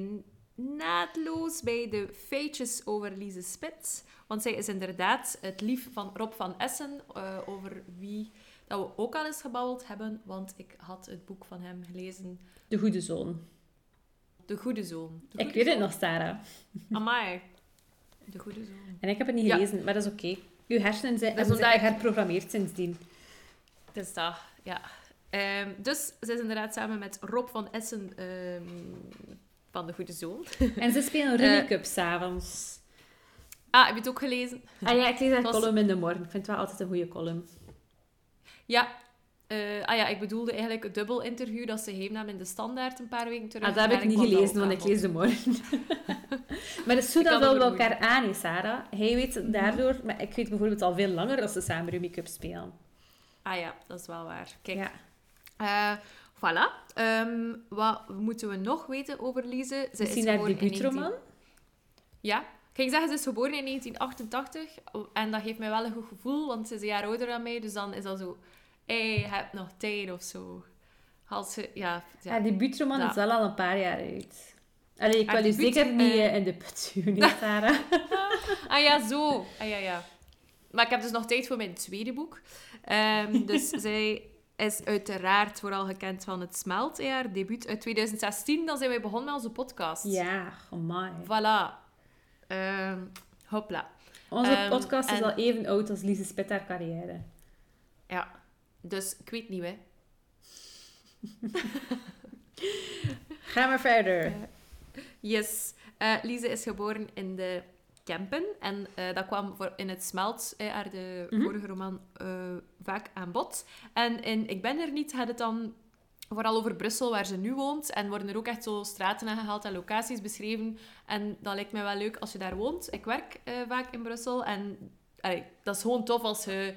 naadloos bij de feitjes over Lise Spits. Want zij is inderdaad het lief van Rob van Essen, eh, over wie dat we ook al eens gebabbeld hebben. Want ik had het boek van hem gelezen, De goede zoon. De Goede Zoon. De Ik weet het nog, Sarah. Amai. De Goede Zoon. En ik heb het niet Ja. gelezen, maar dat is oké. Uw hersenen zijn, Dat is omdat herprogrammeerd sindsdien. Het is dat, ja. Ehm, dus ze is inderdaad samen met Rob van Essen ehm, van De Goede Zoon. En ze spelen [LAUGHS] Eh. Rummy Cup s'avonds. Ah, heb je het ook gelezen? Ah ja, ik lees haar was- column in de morgen. Ik vind het wel altijd een goede column. Ja. Eh, ah ja, ik bedoelde eigenlijk het dubbel interview dat ze heeft in de Standaard een paar weken terug. Ah, dat heb ik niet gelezen, want ik lees de morgen. [LAUGHS] maar het is zo dat we elkaar aan, hè, Sarah. Hij weet Mhm. daardoor, maar ik weet bijvoorbeeld al veel langer dat ze samen Rummy Cup spelen. Ah ja, dat is wel waar. Kijk, Ja. eh, voilà. Ehm, wat moeten we nog weten over Lise? Ze Misschien is haar debuutroman? 19 Ja. Ik ging zeggen, ze is geboren in 1988. En dat geeft mij wel een goed gevoel, want ze is een jaar ouder dan mij. Dus dan is dat zo... Hé, je hebt nog tijd of zo. Als ze... Ja, ja. Haar debuutroman is wel al een paar jaar uit. Allee, ik wil u debuut, zeker niet eh, eh, in de hè, Sarah. [LAUGHS] [LAUGHS] Ah ja, zo. Ah ja, ja. Maar ik heb dus nog tijd voor mijn tweede boek. Ehm, dus [LAUGHS] zij is uiteraard vooral gekend van Het Smelt, haar debuut uit 2016. Dan zijn wij begonnen met onze podcast. ja, amai. Voilà. Ehm hopla. Onze Ehm, podcast is al even oud als Lise Spit haar carrière. Ja. Dus ik weet niet, hè. [LAUGHS] Ga maar verder. Yes. Eh, Lise is geboren in de Kempen. En eh, dat kwam voor in het Smelt, eh, haar de Mhm. vorige roman, eh, vaak aan bod. En in Ik ben er niet had het dan vooral over Brussel, waar ze nu woont. En worden er ook echt zo straten aangehaald en locaties beschreven. En dat lijkt mij wel leuk als je daar woont. Ik werk vaak in Brussel. En allee, dat is gewoon tof als je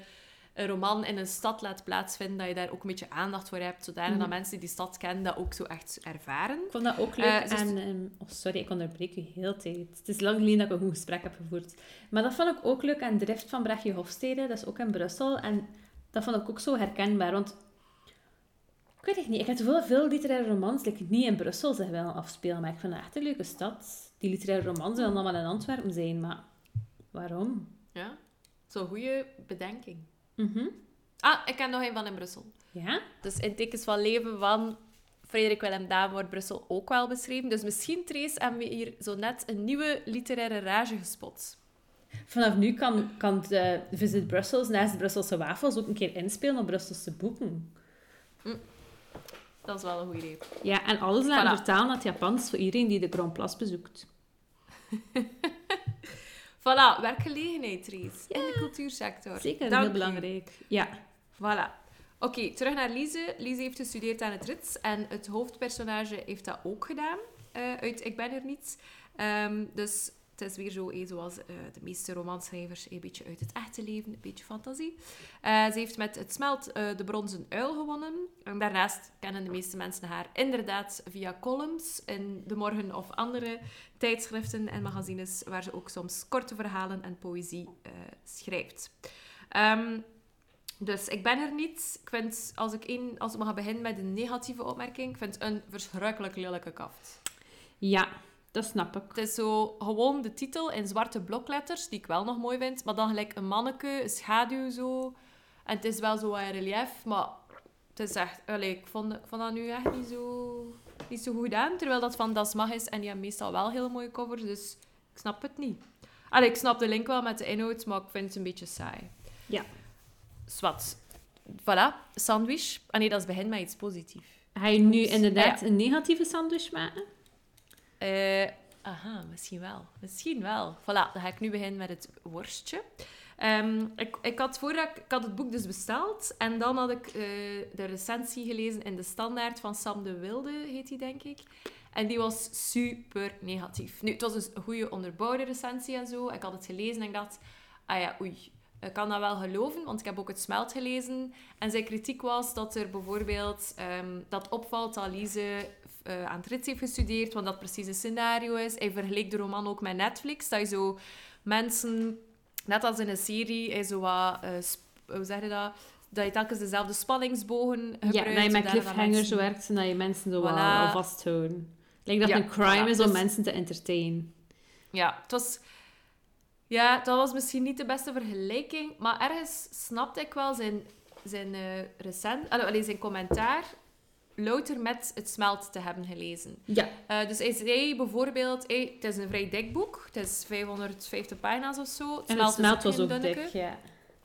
een roman in een stad laat plaatsvinden, dat je daar ook een beetje aandacht voor hebt. Zodanig Mhm. dat mensen die die stad kennen dat ook zo echt ervaren. Ik vond dat ook leuk. Eh, is- en, ehm, oh, sorry, ik onderbreek u heel tijd. Het is lang geleden dat ik een goed gesprek heb gevoerd. Maar dat vond ik ook leuk aan Drift van Brechtje Hofstede. Dat is ook in Brussel. En dat vond ik ook zo herkenbaar. Want ik weet het niet. Ik heb veel, veel literaire romans die ik niet in Brussel zich willen afspelen. Maar ik vind het echt een leuke stad. Die literaire romans willen allemaal in Antwerpen zijn. Maar waarom? Ja, zo'n goede bedenking. Mhm. Ah, ik ken nog een van in Brussel. Ja? Dus in Tekens van Leven van Frederik Willem Daan wordt Brussel ook wel beschreven. Dus misschien, Trace, hebben we hier zo net een nieuwe literaire rage gespot. Vanaf nu kan, kan de Visit Brussels naast Brusselse wafels ook een keer inspelen op Brusselse boeken. Dat is wel een goed idee. Ja, en alles laten Voilà. vertalen naar het Japans voor iedereen die de Grand Place bezoekt. [LAUGHS] Voilà, werkgelegenheid, Trace. In de cultuursector. Zeker, Dank heel u. belangrijk. Ja. Voilà. Oké, terug naar Lise. Lise heeft gestudeerd aan het Rits en het hoofdpersonage heeft dat ook gedaan. eh, uit Ik ben er niet. Ehm, dus Het is weer zo, eh, zoals eh, de meeste romanschrijvers, een beetje uit het echte leven, een beetje fantasie. Eh, ze heeft met Het Smelt de Bronzen Uil gewonnen. En daarnaast kennen de meeste mensen haar inderdaad via columns in De Morgen of andere tijdschriften en magazines, waar ze ook soms korte verhalen en poëzie schrijft. Ehm, dus ik ben er niet. Ik vind, als ik, één, als ik mag beginnen met een negatieve opmerking, ik vind het een verschrikkelijk lelijke kaft. Ja, dat snap ik. Het is zo gewoon de titel in zwarte blokletters, die ik wel nog mooi vind, maar dan gelijk een manneke, een schaduw zo. En het is wel zo wat in relief, maar het is echt... Allee, ik, vond, ik vond dat nu echt niet zo, niet zo goed gedaan, terwijl dat van Das Mag is en die hebben meestal wel heel mooie covers, dus ik snap het niet. Allee, ik snap de link wel met de inhoud, maar ik vind het een beetje saai. Ja. Zwat. Voilà, sandwich. Ah nee, dat is begin met iets positiefs. Ga je nu inderdaad Ah, ja. een negatieve sandwich maken? Eh, aha, misschien wel. Misschien wel. Voilà, dan ga ik nu beginnen met het worstje. Ehm, ik, ik, had voordat ik, had het boek dus besteld en dan had ik eh, de recensie gelezen in de Standaard van Sam de Wilde, heet die denk ik. En die was super negatief. Nu, het was dus een goede onderbouwde recensie en zo. Ik had het gelezen en ik dacht, ah ja, oei, ik kan dat wel geloven, want ik heb ook het smelt gelezen. En zijn kritiek was dat er bijvoorbeeld ehm, dat opvalt dat Lise eh, aan het rits heeft gestudeerd, want dat precies een scenario is. Hij vergeleek de roman ook met Netflix, dat je zo mensen, net als in een serie, hij zo wat, eh, hoe zeg je dat? Dat je telkens dezelfde spanningsbogen gebruikt. Ja, dat je met cliffhangers mensen- werkt en dat je mensen zo Voilà. al vasthouden. Lijkt dat Ja, een crime voilà. is om Dus- mensen te entertainen. Ja, het was... Ja, dat was misschien niet de beste vergelijking, maar ergens snapte ik wel zijn, zijn eh, recent... Allee, allee, zijn commentaar louter met het smelt te hebben gelezen. Ja, Eh, dus hij zei bijvoorbeeld, hey, het is een vrij dik boek, het is 550 pagina's of zo. en het smelt is was ook dunneke. dik, ja.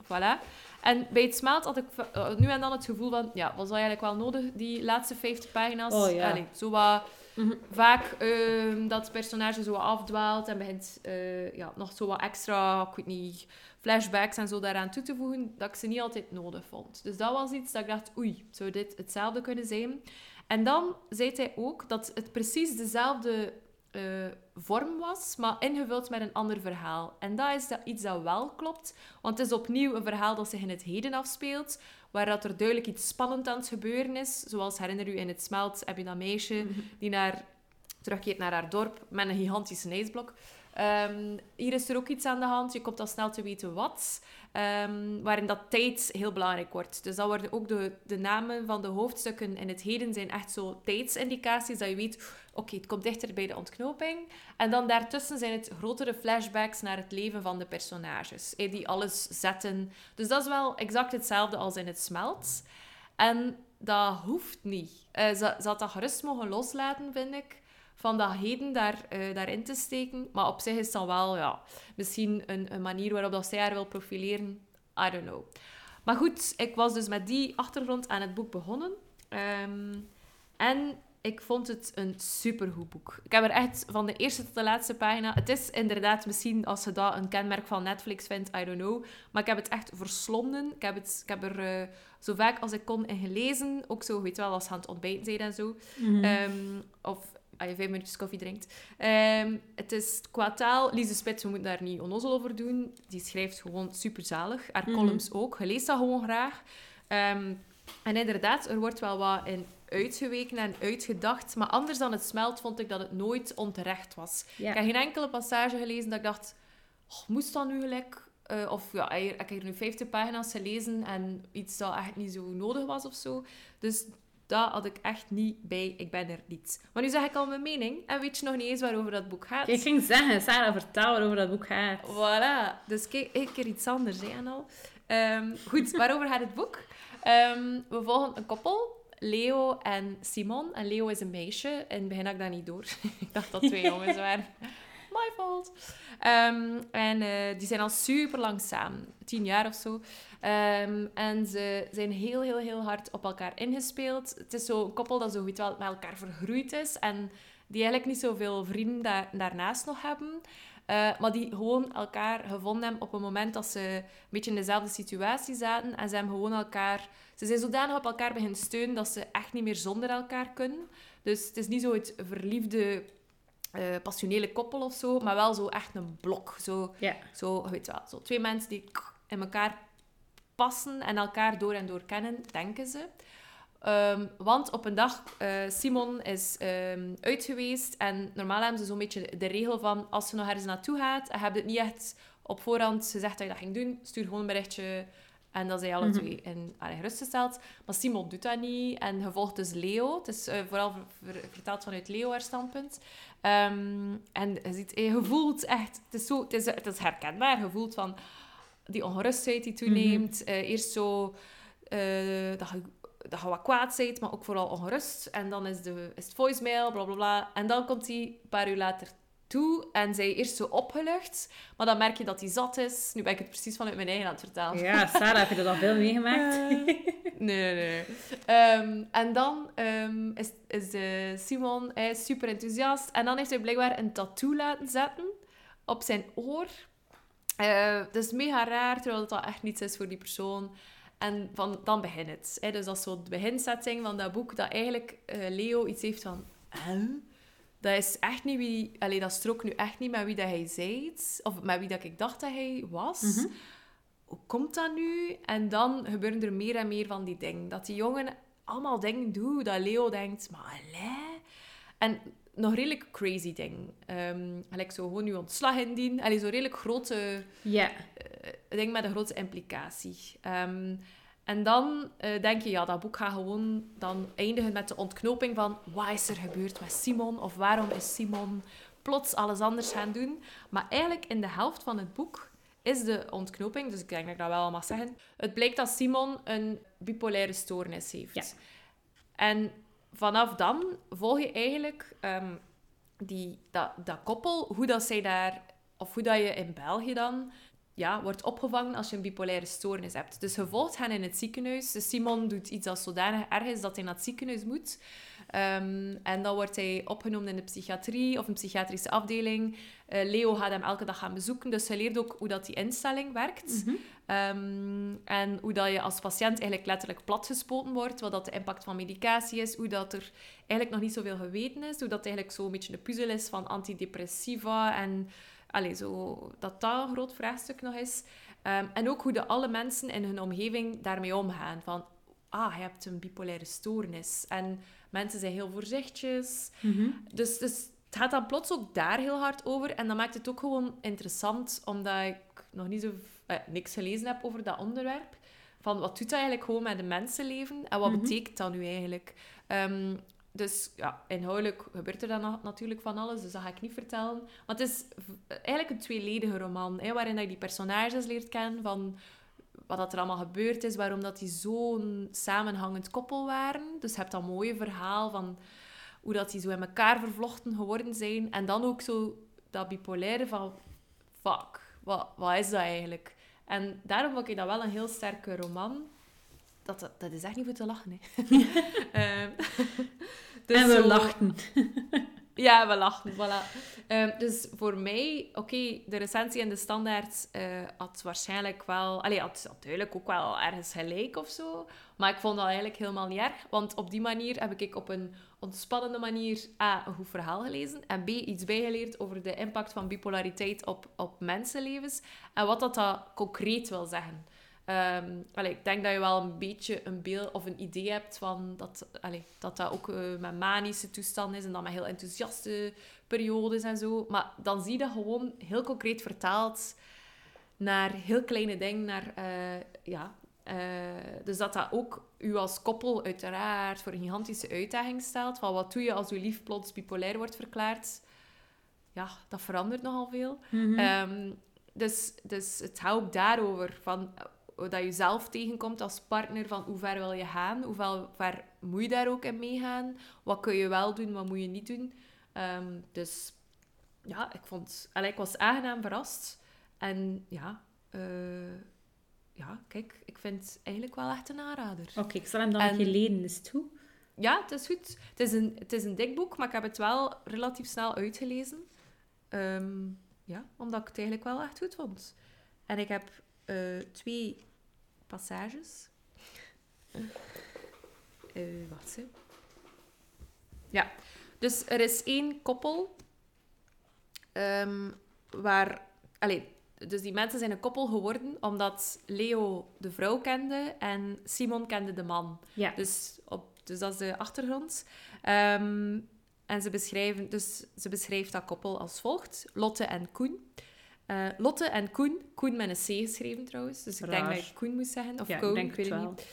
Voilà. En bij het smelt had ik eh, nu en dan het gevoel van, ja, was dat eigenlijk wel nodig, die laatste 50 pagina's? Oh, ja. Allee, zo wat Mhm. vaak ehm, dat het personage zo afdwaalt en begint eh, ja, nog zo wat extra, ik weet niet, flashbacks en zo daaraan toe te voegen, dat ik ze niet altijd nodig vond. Dus dat was iets dat ik dacht, oei, zou dit hetzelfde kunnen zijn? En dan zei hij ook dat het precies dezelfde eh, vorm was, maar ingevuld met een ander verhaal. En dat is dat iets dat wel klopt, want het is opnieuw een verhaal dat zich in het heden afspeelt, waar dat er duidelijk iets spannend aan het gebeuren is. Zoals, herinner u, in het smelt heb je dat meisje die naar, terugkeert naar haar dorp met een gigantische ijsblok. Ehm, hier is er ook iets aan de hand. Je komt al snel te weten wat. Ehm, waarin dat tijd heel belangrijk wordt. Dus dat worden ook de, de namen van de hoofdstukken in het heden zijn echt zo tijdsindicaties. Dat je weet, oké, het komt dichter bij de ontknoping. En dan daartussen zijn het grotere flashbacks naar het leven van de personages. Die alles zetten. Dus dat is wel exact hetzelfde als in het smelt. En dat hoeft niet. Eh, ze, ze dat gerust mogen loslaten, vind ik. Van dat heden daar, eh, daarin te steken. Maar op zich is dat wel ja, misschien een, een manier waarop dat zij haar wil profileren. I don't know. Maar goed, ik was dus met die achtergrond aan het boek begonnen. Ehm, en ik vond het een supergoed boek. Ik heb er echt van de eerste tot de laatste pagina... Het is inderdaad misschien, als je dat een kenmerk van Netflix vindt, I don't know. Maar ik heb het echt verslonden. Ik heb, het, ik heb er eh, zo vaak als ik kon in gelezen. Ook zo, weet je wel, als je aan het ontbijten zijn en zo. Mhm. Ehm, of je vijf minuutjes koffie drinkt. Ehm, het is qua taal... Lise Spits, we moeten daar niet onnozel over doen. Die schrijft gewoon superzalig. Haar Mhm. columns ook. Je leest dat gewoon graag. Ehm, en inderdaad, er wordt wel wat in uitgeweken en uitgedacht. Maar anders dan het smelt, vond ik dat het nooit onterecht was. Ik heb geen enkele passage gelezen dat ik dacht... "Oh, moest dat nu gelijk... eh, of ja, ik heb hier nu 50 pagina's gelezen en iets dat echt niet zo nodig was of zo. Dus dat had ik echt niet bij. Ik ben er niet. Maar nu zeg ik al mijn mening. En weet je nog niet eens waarover dat boek gaat? Ik ging zeggen, Sarah, vertel waarover dat boek gaat. Voilà. Dus kijk, een keer iets anders, hè, al. Ehm, goed, [LAUGHS] waarover gaat het boek? Ehm, we volgen een koppel, Leo en Simon. En Leo is een meisje. In het begin had ik dat niet door. [LAUGHS] ik dacht dat twee jongens [LAUGHS] waren. My fault. Ehm, en eh, die zijn al super lang samen. Tien jaar of zo. Ehm, en ze zijn heel, heel, heel hard op elkaar ingespeeld. Het is zo'n koppel dat zo goed wel met elkaar vergroeid is. En die eigenlijk niet zoveel vrienden daar, daarnaast nog hebben. Eh, maar die gewoon elkaar gevonden hebben op een moment dat ze een beetje in dezelfde situatie zaten. En ze hebben gewoon elkaar... Ze zijn zodanig op elkaar beginnen steunen dat ze echt niet meer zonder elkaar kunnen. Dus het is niet zo het verliefde eh, passionele koppel of zo, maar wel zo echt een blok. Zo, Ja. zo, je weet wel, zo twee mensen die in elkaar passen en elkaar door en door kennen, denken ze. Ehm, want op een dag, eh, Simon is ehm, uit geweest en normaal hebben ze zo'n beetje de regel van als je nog ergens naartoe gaat en je hebt het niet echt op voorhand gezegd dat je dat ging doen, stuur gewoon een berichtje en dan zijn alle Mhm. twee in, allee, gerustgesteld. Maar Simon doet dat niet en je volgt dus Leo. Het is eh, vooral ver- ver- vertaald vanuit Leo haar standpunt. Ehm, en je, ziet, eh, je voelt echt, het is, zo, het, is, het is herkenbaar, je voelt van die ongerustheid die toeneemt. Eh, eerst zo eh, dat, je, dat je wat kwaad bent, maar ook vooral ongerust. En dan is, de, is het voicemail, bla bla bla. En dan komt hij een paar uur later toe en zij eerst zo opgelucht. Maar dan merk je dat hij zat is. Nu ben ik het precies vanuit mijn eigen aan het. Ja, Sarah, heb je dat al veel meegemaakt? Nee, nee, nee. Ehm, en dan ehm, is, is Simon hij is super enthousiast. En dan heeft hij blijkbaar een tattoo laten zetten op zijn oor. Eh, dat is mega raar, terwijl dat echt niets is voor die persoon. En van, dan begint het. Hè. Dus dat is zo de beginsetting van dat boek, dat eigenlijk eh, Leo iets heeft van... Huh? Dat is echt niet wie... Allee, dat strookt nu echt niet met wie dat hij zei. Of met wie dat ik dacht dat hij was Mhm. hoe komt dat nu? En dan gebeuren er meer en meer van die dingen. Dat die jongen allemaal dingen doet, dat Leo denkt, maar allee. En nog redelijk crazy dingen. Ehm gelijk zo gewoon nu ontslag indienen. Allee, zo redelijk grote Ja. eh, ding met een grote implicatie. Ehm, en dan eh, denk je, ja, dat boek gaat gewoon dan eindigen met de ontknoping van wat is er gebeurd met Simon? Of waarom is Simon plots alles anders gaan doen? Maar eigenlijk in de helft van het boek is de ontknoping, dus ik denk dat ik dat wel al mag zeggen. Het blijkt dat Simon een bipolaire stoornis heeft. Ja. En vanaf dan volg je eigenlijk ehm, die, dat, dat koppel, hoe dat zij daar, of hoe dat je in België dan ja, wordt opgevangen als je een bipolaire stoornis hebt. Dus je volgt hen in het ziekenhuis. Dus Simon doet iets dat zodanig erg is dat hij naar het ziekenhuis moet. Ehm, en dan wordt hij opgenomen in de psychiatrie of een psychiatrische afdeling. Eh, Leo gaat hem elke dag gaan bezoeken, dus hij leert ook hoe dat die instelling werkt. Mhm. Ehm, en hoe dat je als patiënt eigenlijk letterlijk platgespoten wordt, wat dat de impact van medicatie is, hoe dat er eigenlijk nog niet zoveel geweten is, hoe dat eigenlijk zo'n beetje een puzzel is van antidepressiva en allee, zo, dat dat een groot vraagstuk nog is. Ehm, en ook hoe de alle mensen in hun omgeving daarmee omgaan. Van, ah, je hebt een bipolaire stoornis. En mensen zijn heel voorzichtig. Mhm. Dus, dus het gaat dan plots ook daar heel hard over. En dat maakt het ook gewoon interessant, omdat ik nog niet zo eh, niks gelezen heb over dat onderwerp. Van wat doet dat eigenlijk gewoon met een mensenleven? En wat Mhm. betekent dat nu eigenlijk? Ehm, dus ja, inhoudelijk gebeurt er dan na- natuurlijk van alles, dus dat ga ik niet vertellen. Maar het is eigenlijk een tweeledige roman, hè, waarin je die personages leert kennen van wat dat er allemaal gebeurd is, waarom dat die zo'n samenhangend koppel waren. Dus je hebt dat mooie verhaal van hoe dat die zo in elkaar vervlochten geworden zijn. En dan ook zo dat bipolaire van, fuck, wat, wat is dat eigenlijk? En daarom vond ik dat wel een heel sterke roman. Dat, dat, is echt niet voor te lachen, hè. [LAUGHS] Ehm, [LAUGHS] dus en we zo- lachten. [LAUGHS] ja, we lachen, voilà. Ehm, dus voor mij, oké, de recensie en de standaard eh, had waarschijnlijk wel... Allee, had, had duidelijk ook wel ergens gelijk of zo. Maar ik vond dat eigenlijk helemaal niet erg. Want op die manier heb ik op een ontspannende manier A, een goed verhaal gelezen. En B, iets bijgeleerd over de impact van bipolariteit op, op mensenlevens. En wat dat, dat concreet wil zeggen. Ehm, allee, ik denk dat je wel een beetje een beeld of een idee hebt van dat allee, dat, dat ook eh, met manische toestanden is en dan met heel enthousiaste periodes en zo. Maar dan zie je dat gewoon heel concreet vertaald naar heel kleine dingen. Naar, eh, ja, eh, dus dat dat ook u als koppel uiteraard voor een gigantische uitdaging stelt. Van wat doe je als uw lief plots bipolair wordt verklaard? Ja, dat verandert nogal veel. Mhm. Ehm, dus, dus het gaat ook daarover, van, dat je zelf tegenkomt als partner, van hoe ver wil je gaan, hoe ver- moet je daar ook in meegaan, wat kun je wel doen, wat moet je niet doen. Ehm, dus ja, ik vond, allee, ik was aangenaam verrast. En ja, eh, ja, kijk, ik vind het eigenlijk wel echt een aanrader. Oké, ik zal hem dan En- een keer leden, is het goed? Ja, het is goed. Het is, een, het is een dik boek, maar ik heb het wel relatief snel uitgelezen. Ehm, ja, omdat ik het eigenlijk wel echt goed vond. En ik heb eh, twee passages. Eh wacht eens. Ja, dus er is één koppel Ehm, waar... Allee, dus die mensen zijn een koppel geworden omdat Leo de vrouw kende en Simon kende de man. Ja. Dus, op, dus dat is de achtergrond. Ehm, en ze, beschrijven, dus ze beschrijft dat koppel als volgt. Lotte en Koen. Eh, Lotte en Koen. Koen met een C geschreven trouwens. Dus ik denk dat ik Koen moest zeggen. Of ja, Koen, ik weet het niet.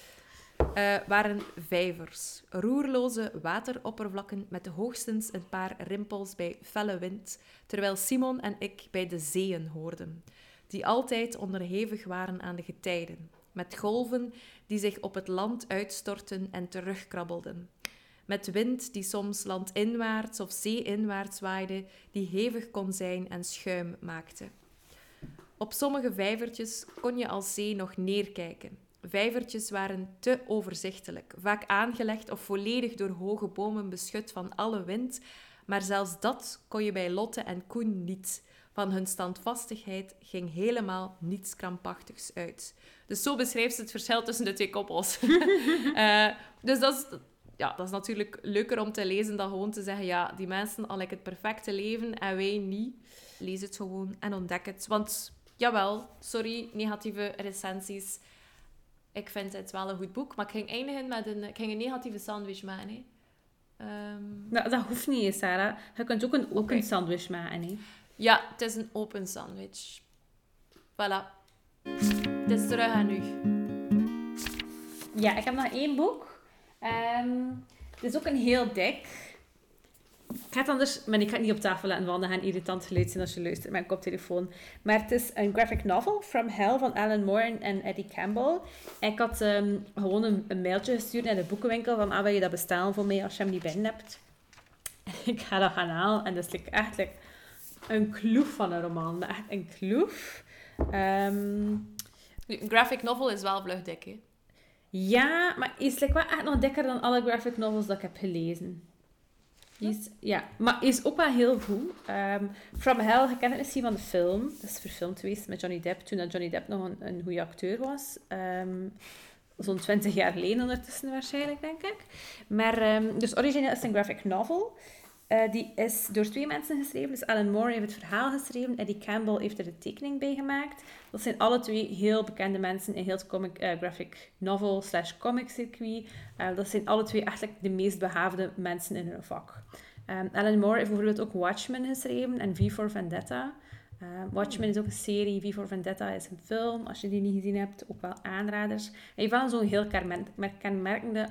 eh, waren vijvers. Roerloze wateroppervlakken met hoogstens een paar rimpels bij felle wind, terwijl Simon en ik bij de zeeën hoorden, die altijd onderhevig waren aan de getijden, met golven die zich op het land uitstortten en terugkrabbelden. Met wind die soms landinwaarts of zeeinwaarts waaide, die hevig kon zijn en schuim maakte. Op sommige vijvertjes kon je als zee nog neerkijken. Vijvertjes waren te overzichtelijk, vaak aangelegd of volledig door hoge bomen beschut van alle wind, maar zelfs dat kon je bij Lotte en Koen niet. Van hun standvastigheid ging helemaal niets krampachtigs uit. Dus zo beschrijft ze het verschil tussen de twee koppels. [LAUGHS] Eh, dus dat is, ja, dat is natuurlijk leuker om te lezen dan gewoon te zeggen, ja, die mensen al het perfecte leven en wij niet. Lees het gewoon en ontdek het. Want, jawel, sorry, negatieve recensies. Ik vind het wel een goed boek, maar ik ging eindigen met een, ik ging een negatieve sandwich maken. Hè. Ehm, Nou, dat hoeft niet, Sarah. Je kunt ook een open sandwich maken. Hè. ja, het is een open sandwich. Voilà. Het is terug aan u. Ja, ik heb nog één boek. Ehm, het is ook een heel dik. Ik ga het anders... Maar ik ga het niet op tafel laten. Dat gaat irritant geluid zijn als je luistert met mijn koptelefoon. Maar het is een graphic novel, From Hell, van Alan Moore en Eddie Campbell. Ik had ehm, gewoon een, een mailtje gestuurd naar de boekenwinkel van ah, wil je dat bestellen voor mij als je hem niet binnen hebt. En [LAUGHS] ik ga dat gaan halen. En dat is like, echt like, een kloef van een roman. Echt een kloef. Ehm, Nu, Een graphic novel is wel vlug dik, hè. Ja, maar is like, wel echt nog dikker dan alle graphic novels dat ik heb gelezen. Die Is, ja, maar is ook wel heel goed. Ehm, From Hell, je kent het misschien van de film. Dat is verfilmd geweest met Johnny Depp, toen dat Johnny Depp nog een, een goede acteur was. Ehm, Zo'n twintig jaar geleden ondertussen waarschijnlijk, denk ik. Maar, ehm, dus origineel is een graphic novel. Eh, die is door twee mensen geschreven. Dus Alan Moore heeft het verhaal geschreven. Eddie Campbell heeft er de tekening bij gemaakt. Dat zijn alle twee heel bekende mensen in heel het comic, eh, graphic novel slash comic circuit. Eh, dat zijn alle twee eigenlijk de meest behaafde mensen in hun vak. Ehm, Alan Moore heeft bijvoorbeeld ook Watchmen geschreven en V for Vendetta. Eh, Watchmen is ook een serie, V for Vendetta is een film. Als je die niet gezien hebt, ook wel aanraders. Hij heeft wel zo'n heel kenmer- kenmerkende,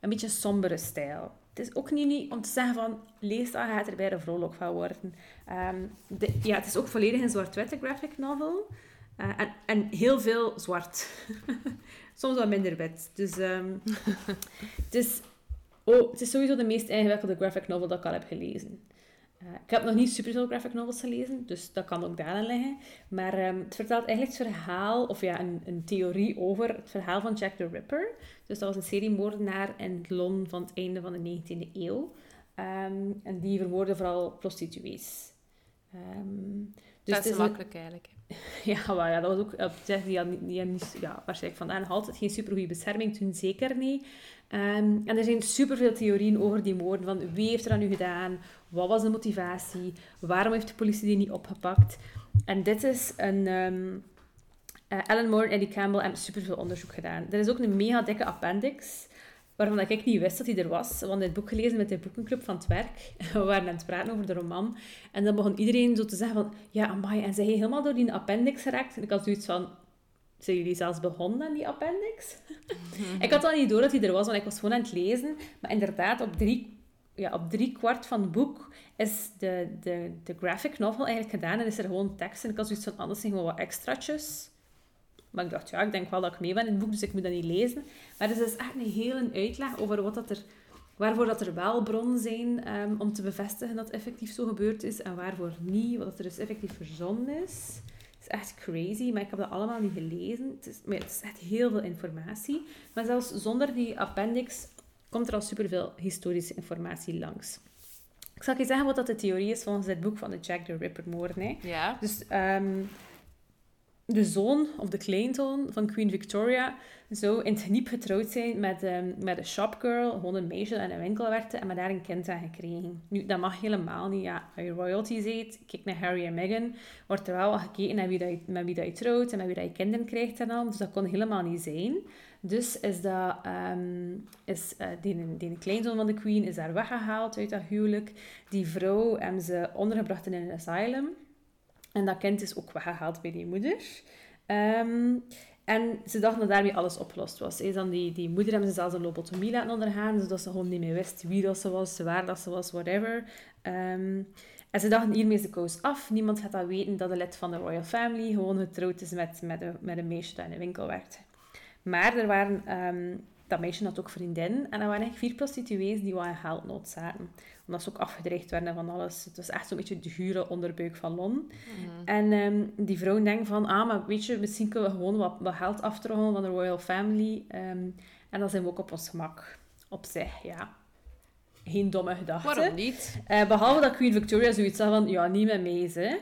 een beetje sombere stijl. Het is ook niet, niet om te zeggen van, lees dat, gaat er bij de vrolijk van worden. Ehm, de, ja, het is ook volledig een zwart-witte graphic novel. Eh, en, en heel veel zwart. [LAUGHS] Soms wat minder wit. Dus ehm, [LAUGHS] het, is, oh, het is sowieso de meest ingewikkelde graphic novel dat ik al heb gelezen. Eh, ik heb nog niet superveel graphic novels gelezen, dus dat kan ook daarin liggen. Maar ehm, het vertelt eigenlijk het verhaal, of ja, een, een theorie over het verhaal van Jack the Ripper. Dus dat was een seriemoordenaar in het Londen van het einde van de 19e eeuw. Ehm, en die vermoordde vooral prostituees. Ehm, dus dat is is een- makkelijk, eigenlijk. [LAUGHS] ja, maar ja, dat was ook op zich, die had, niet- die had niet, ja, waarschijnlijk vandaag nog altijd geen supergoeie bescherming, toen zeker niet. Ehm, en er zijn superveel theorieën over die moorden, van wie heeft er dat nu gedaan, wat was de motivatie, waarom heeft de politie die niet opgepakt. En dit is een... eh, Alan Moore en Eddie Campbell hebben superveel onderzoek gedaan. Er is ook een mega dikke appendix, waarvan ik niet wist dat hij er was. Want het boek gelezen met de boekenclub van het werk. [LAUGHS] We waren aan het praten over de roman. En dan begon iedereen zo te zeggen van... Ja, amai, en zijn je helemaal door die appendix geraakt? En ik had zoiets van... Zijn jullie zelfs begonnen aan die appendix? [LAUGHS] ik had al niet door dat hij er was, want ik was gewoon aan het lezen. Maar inderdaad, op drie, ja, op drie kwart van het boek is de, de, de graphic novel eigenlijk gedaan. En is er gewoon tekst. En ik had zoiets van, anders zijn gewoon wat extraatjes. Maar ik dacht, ja, ik denk wel dat ik mee ben in het boek, dus ik moet dat niet lezen. Maar dus het is echt een hele uitleg over wat dat er, waarvoor dat er wel bronnen zijn ehm, om te bevestigen dat het effectief zo gebeurd is en waarvoor niet, wat dat er dus effectief verzonnen is. Is echt crazy, maar ik heb dat allemaal niet gelezen. Het is, maar het is echt heel veel informatie. Maar zelfs zonder die appendix komt er al superveel historische informatie langs. Ik zal je zeggen wat dat de theorie is volgens dit boek van de Jack the Ripper moorden. Hè. Ja. Dus ehm, de zoon of de kleinzoon van Queen Victoria zou in het geniep getrouwd zijn met, um, met een shopgirl, gewoon een meisje dat een winkel werkte en met daar een kind aan gekregen. Nu, dat mag helemaal niet. Ja, als je royalty zit, kijk naar Harry en Meghan, wordt er wel gekeken naar wie dat je, met wie dat trouwt en met wie dat je kinderen krijgt en al. Dus dat kon helemaal niet zijn. Dus is dat, um, is, uh, die, die kleinzoon van de queen is daar weggehaald uit dat huwelijk. Die vrouw hebben ze ondergebracht in een asylum. En dat kind is ook weggehaald bij die moeder. Um, en ze dachten dat daarmee alles opgelost was. Is dan die, die moeder hebben ze zelfs een lobotomie laten ondergaan, zodat ze gewoon niet meer wist wie dat ze was, waar dat ze was, whatever. Um, en ze dachten, hiermee is de kous af. Niemand gaat dat weten dat de lid van de royal family gewoon getrouwd is met, met, een, met een meisje dat in de winkel werkte. Maar er waren, um, dat meisje had ook vriendin. En er waren eigenlijk vier prostituees die wel in geldnood zaten omdat ze ook afgedreigd werden van alles. Het was echt zo'n beetje de gure onderbuik van Lon. Mhm. En um, die vrouw denkt van, ah, maar weet je, misschien kunnen we gewoon wat, wat geld aftroggelen van de royal family. Um, en dan zijn we ook op ons gemak. Op zich, ja. Geen domme gedachte. Waarom niet? Uh, behalve dat Queen Victoria zoiets had van, ja, niet met mij, hè.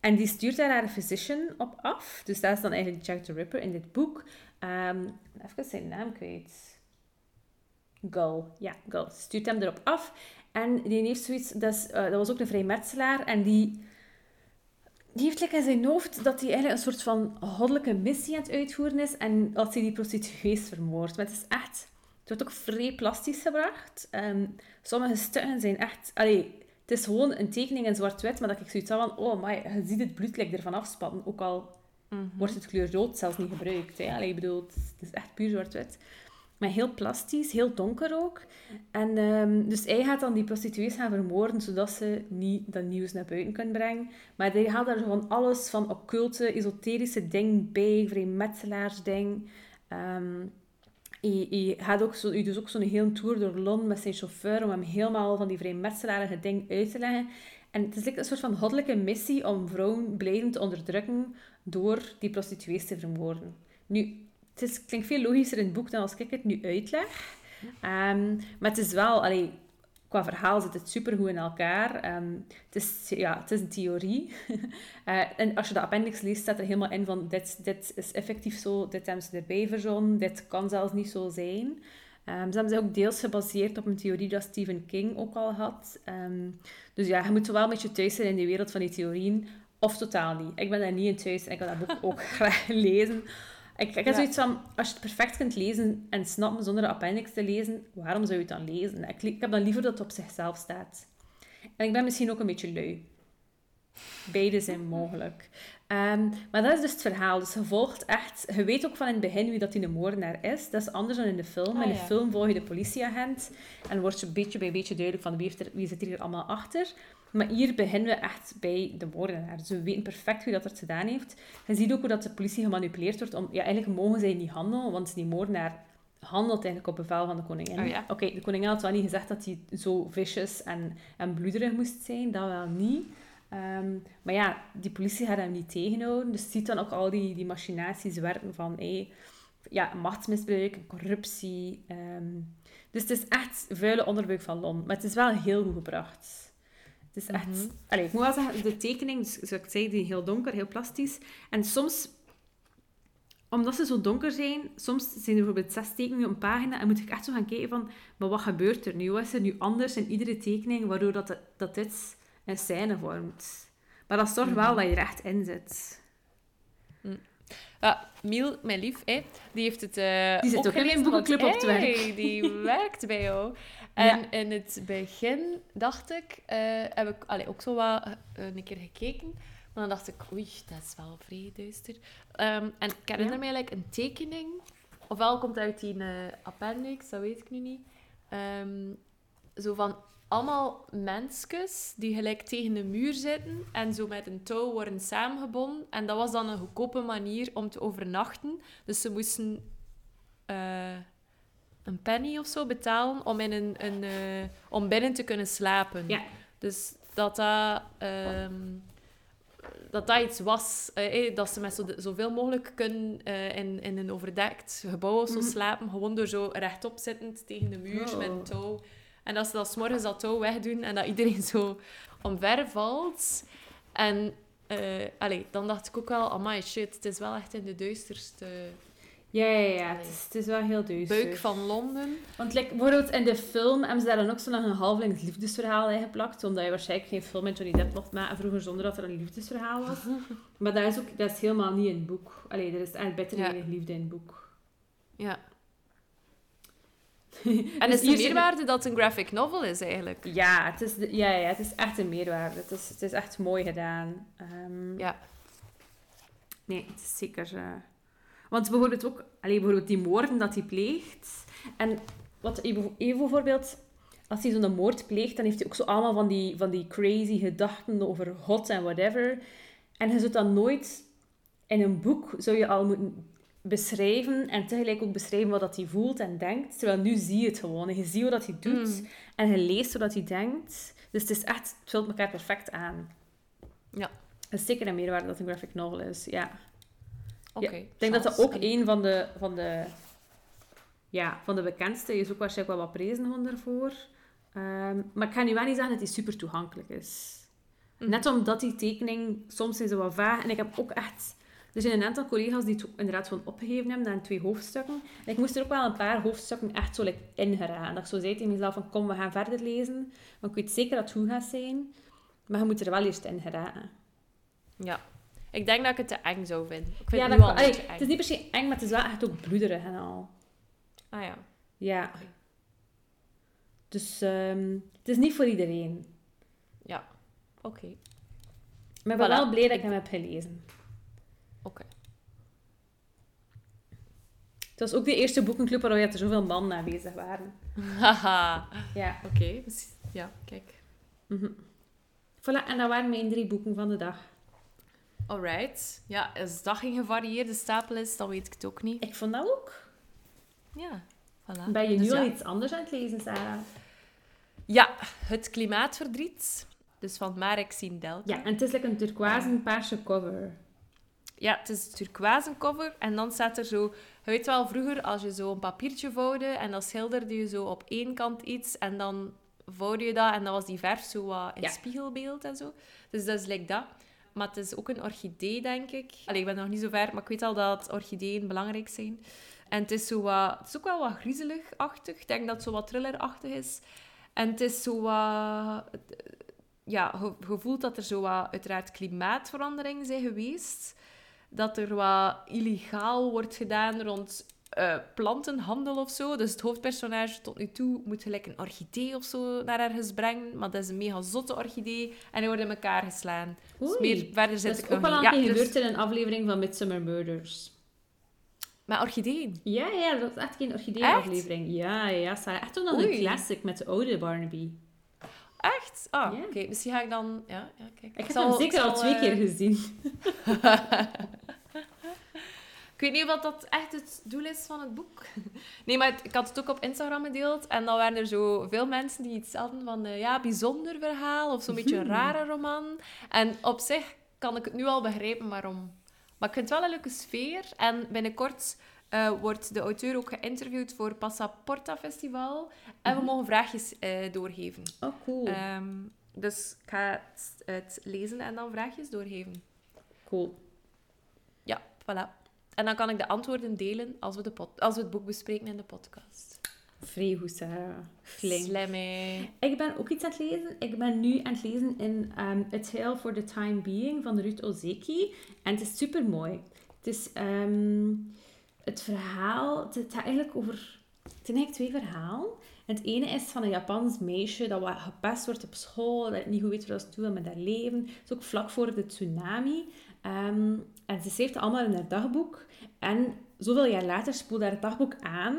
En die stuurt daar haar physician op af. Dus dat is dan eigenlijk Jack the Ripper in dit boek. Um, even zijn naam kwijt. Gull. Ja, Gull. Stuurt hem erop af. En die heeft zoiets, dat, is, uh, dat was ook een vrijmetselaar, en die, die heeft lekker in zijn hoofd dat hij eigenlijk een soort van goddelijke missie aan het uitvoeren is, en dat hij die prostituees vermoordt. Maar het is echt, het wordt ook vrij plastisch gebracht. Um, sommige stukken zijn echt, allee, het is gewoon een tekening in zwart-wit, maar dat ik zoiets had van, oh my, je ziet het bloed ervan afspatten, ook al -hmm. wordt het kleur rood zelfs niet gebruikt. Hè. Allee, bedoel, het is echt puur zwart-wit. Maar heel plastisch, heel donker ook. En um, dus hij gaat dan die prostituees gaan vermoorden, zodat ze niet dat nieuws naar buiten kunnen brengen. Maar hij haalt daar gewoon alles van occulte, esoterische dingen bij, vrijmetselaarsding. Um, hij, hij ook zo, hij doet ook zo'n hele tour door Londen met zijn chauffeur om hem helemaal van die vrijmetselarige ding uit te leggen. En het is een soort van goddelijke missie om vrouwen blijvend te onderdrukken door die prostituees te vermoorden. Nu, het is, klinkt veel logischer in het boek dan als ik het nu uitleg. Um, maar het is wel, allee, qua verhaal zit het supergoed in elkaar. Um, het, is, ja, het is een theorie. uh, [LAUGHS] en als je de appendix leest, staat er helemaal in van dit, dit is effectief zo, dit hebben ze erbij verzonnen, dit kan zelfs niet zo zijn. Um, ze hebben zich ook deels gebaseerd op een theorie dat Stephen King ook al had. Um, dus ja, je moet wel een beetje thuis zijn in de wereld van die theorieën, of totaal niet. Ik ben daar niet in thuis en ik wil dat boek ook [LAUGHS] graag lezen. Ik, ik heb zoiets van, als je het perfect kunt lezen en snappen zonder de appendix te lezen, waarom zou je het dan lezen? Ik, ik heb dan liever dat het op zichzelf staat. En ik ben misschien ook een beetje lui. Beide zijn mogelijk. Um, maar dat is dus het verhaal. Dus je volgt echt... Je weet ook van in het begin wie dat die de moordenaar is. Dat is anders dan in de film. Ah, in de film volg je de politieagent. En wordt je beetje bij beetje duidelijk van wie, heeft er, wie zit hier allemaal achter. Maar hier beginnen we echt bij de moordenaar. Dus we weten perfect wie dat het gedaan heeft. Je ziet ook hoe dat de politie gemanipuleerd wordt. Om, ja, eigenlijk mogen zij niet handelen, want die moordenaar handelt eigenlijk op bevel van de koningin. Oh, ja. Oké, de koningin had wel niet gezegd dat hij zo vicious en, en bloederig moest zijn. Dat wel niet. Um, maar ja, die politie gaat hem niet tegenhouden. Dus ziet dan ook al die, die machinaties werken van hey, ja, machtsmisbruik, corruptie. Um, dus het is echt vuile onderbuik van Lon. Maar het is wel heel goed gebracht. Het is echt... Mm -hmm. Allee, ik moet wel zeggen, de tekening, dus, zoals ik zei, die heel donker, heel plastisch. En soms, omdat ze zo donker zijn, soms zijn er bijvoorbeeld zes tekeningen op een pagina en moet ik echt zo gaan kijken van, maar wat gebeurt er nu? Wat is er nu anders in iedere tekening, waardoor dat, dat dit een scène vormt? Maar dat zorgt wel -hmm. dat je er echt in zit. Ja, Miel, mijn lief, hè, die heeft het uh, Die zit ook in mijn boekenclub op het werk. Hey, die [LAUGHS] werkt bij jou. En ja. in het begin dacht ik, uh, heb ik allee, ook zo wat uh, een keer gekeken. Maar dan dacht ik, oei, dat is wel vrij duister. Um, en ik herinner ja. mij like, een tekening. Ofwel komt uit die appendix, dat weet ik nu niet. Um, zo van allemaal mensjes die gelijk tegen de muur zitten en zo met een touw worden samengebonden. En dat was dan een goedkope manier om te overnachten. Dus ze moesten uh, een penny of zo betalen om, in een, een, uh, om binnen te kunnen slapen. Ja. Dus dat dat, um, dat, dat iets was, uh, dat ze met zo, zoveel mogelijk kunnen in, in een overdekt gebouw of zo mm -hmm. slapen, gewoon door zo rechtop zittend tegen de muur oh. met een touw. En dat ze dat s'morgens dat touw wegdoen en dat iedereen [LAUGHS] zo omver valt. En eh allee, dan dacht ik ook wel, amai, shit, het is wel echt in de duisterste Ja, ja, ja. Het is, het is wel heel duister. buik van Londen. Want like, bijvoorbeeld in de film hebben ze daar dan ook zo nog een halflings liefdesverhaal in geplakt. Omdat je waarschijnlijk geen film met Johnny Depp mocht maken vroeger zonder dat er een liefdesverhaal was. [LAUGHS] Maar dat is, ook, dat is helemaal niet in het boek. Allee, er is echt beter Ja. liefde in het boek. Ja. [LAUGHS] Dus En is de hier zit- meerwaarde dat het een graphic novel is, eigenlijk? Ja, het is, de- ja, ja, het is echt een meerwaarde. Het is, het is echt mooi gedaan. Ehm, Ja. Nee, het is zeker... eh, Want bijvoorbeeld ook... Allee, bijvoorbeeld die moorden dat hij pleegt. En wat even bijvoorbeeld... Als hij zo'n moord pleegt, dan heeft hij ook zo allemaal van die, van die crazy gedachten over God en whatever. En je zult dat nooit... In een boek zou je al moeten beschrijven en tegelijk ook beschrijven wat dat hij voelt en denkt. Terwijl nu zie je het gewoon. En je ziet wat hij doet Mm. en je leest wat hij denkt. Dus het is echt... Het vult elkaar perfect aan. Ja. Het is zeker een meerwaarde dat een graphic novel is, ja. Oké. Ik denk dat dat ook een van de, van de, ja, van de bekendste is. Ook waarschijnlijk wel wat prezen gewoon daarvoor. Ehm, maar ik ga nu wel niet zeggen dat die super toegankelijk is. Mhm. Net omdat die tekening soms is ze wat vaag. En ik heb ook echt... Er zijn een aantal collega's die het inderdaad gewoon opgegeven hebben aan twee hoofdstukken. En ik moest er ook wel een paar hoofdstukken echt zo like, in geraken. Dat ik zo zei tegen mezelf van kom, we gaan verder lezen. Maar ik weet zeker dat het goed gaat zijn. Maar je moet er wel eerst in geraken. Ja. Ik denk dat ik het te eng zou vinden. Ik vind Ja, het allee, eng. is niet per se eng, maar het is wel echt ook bloederig en al. Ah ja. Ja. Dus ehm, het is niet voor iedereen. Ja. Oké. Maar ik ben Voilà. wel blij dat ik Ik- hem heb gelezen. Oké. Het was ook de eerste boekenclub waar er zoveel mannen aanwezig waren. Haha. Ja. Oké. dus- Ja, kijk. Mhm. Voilà, en dat waren mijn drie boeken van de dag. Alright. Ja, als dat geen gevarieerde stapel is, dan weet ik het ook niet. Ik vond dat ook. Ja. Voilà. Ben je nu Dus al ja. iets anders aan het lezen, Sarah? Ja, Het Klimaatverdriet. Dus van Marek Sindelke. Ja, en het is like een turquoise paarse cover. Ja, het is turquoise cover en dan staat er zo... Je weet wel, vroeger als je zo een papiertje vouwde en dan schilderde je zo op één kant iets en dan vouwde je dat en dan was die verf zo wat in Ja. spiegelbeeld en zo. Dus dat is like dat. Maar het is ook een orchidee, denk ik. Allee, ik ben nog niet zo ver, maar ik weet al dat orchideeën belangrijk zijn. En het is, zo wat, het is ook wel wat griezelig-achtig. Ik denk dat het zo wat thriller-achtig is. En het is zo wat... Ja, je, voelt dat er zo wat, uiteraard, klimaatveranderingen zijn geweest dat er wat illegaal wordt gedaan rond eh, plantenhandel of zo. Dus het hoofdpersonage tot nu toe moet gelijk een orchidee of zo naar ergens brengen. Maar dat is een mega zotte orchidee. En die worden in elkaar geslaan. Dus Oei. meer verder zit Dat is ook wel een keer gebeurd dus, in een aflevering van Midsummer Murders. maar orchideeën. Ja, ja, dat is echt geen orchidee-aflevering. Ja, ja, Sarah. Echt een classic met de oude Barnaby. Echt? Ah, Ja. oké. Misschien ga ik dan... Ja, ja kijk. Ik heb hem zeker al twee eh, keer gezien. [LAUGHS] Ik weet niet of dat echt het doel is van het boek. [LAUGHS] Nee, maar het- ik had het ook op Instagram gedeeld. En dan waren er zo veel mensen die iets hadden van... eh, ja, bijzonder verhaal. Of zo'n beetje een rare roman. En op zich kan ik het nu al begrijpen waarom. Maar ik vind het wel een leuke sfeer. En binnenkort eh, wordt de auteur ook geïnterviewd voor Passaporta Festival. En we mogen vraagjes eh, doorgeven. Oh, cool. Ehm, dus ik ga het, het lezen en dan vraagjes doorgeven. cool. Ja, voilà. En dan kan ik de antwoorden delen als we, de pod- als we het boek bespreken in de podcast. Vrij goed, Sarah. Slim. Ik ben ook iets aan het lezen. Ik ben nu aan het lezen in um, A Tale for the Time Being van Ruth Ozeki. En het is super mooi. Het is ehm, het verhaal. Het gaat eigenlijk over. Het zijn eigenlijk twee verhalen. En het ene is van een Japans meisje dat wat gepest wordt op school, dat niet goed weet wat ze doen met haar leven. Het is ook vlak voor de tsunami. Ehm, en ze schreef het allemaal in haar dagboek. En zoveel jaar later spoelde haar dagboek aan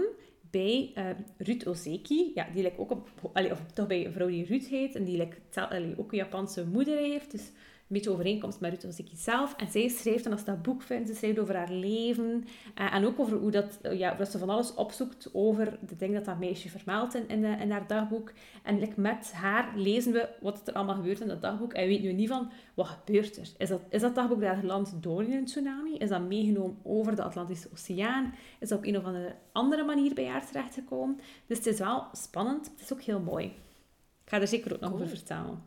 bij eh, Ruth Ozeki. Ja, die like, ook op, of toch bij een vrouw die Ruth heet. En die tel- allee, ook een Japanse moeder heeft. Dus beetje overeenkomst met Ruth Ozeki zelf. En zij schrijft dan als dat boek vindt, ze schrijft over haar leven. eh, en ook over hoe dat, eh, ja, dat ze van alles opzoekt over de dingen dat dat meisje vermeldt in, in, in haar dagboek. En like, met haar lezen we wat er allemaal gebeurt in dat dagboek. En je weet nu niet van, wat gebeurt er? Is dat, is dat dagboek daar geland door in een tsunami? Is dat meegenomen over de Atlantische Oceaan? Is dat op een of andere, andere manier bij haar terechtgekomen? Dus het is wel spannend. Het is ook heel mooi. Ik ga er zeker ook nog Cool. over vertellen.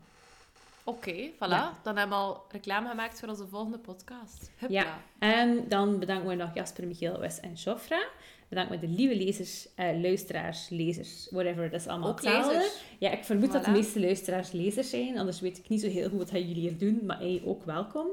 Oké, voilà. Ja. Dan hebben we al reclame gemaakt voor onze volgende podcast. Hupla. Ja. En dan bedanken we nog Jasper, Michiel, Wes en Jofra. Bedanken we de lieve lezers, eh, luisteraars, lezers, whatever. Dat is allemaal Ook hetzelfde. lezers. Ja, ik vermoed dat de meeste luisteraars lezers zijn. Anders weet ik niet zo heel goed wat jullie hier doen. Maar hey, ook welkom.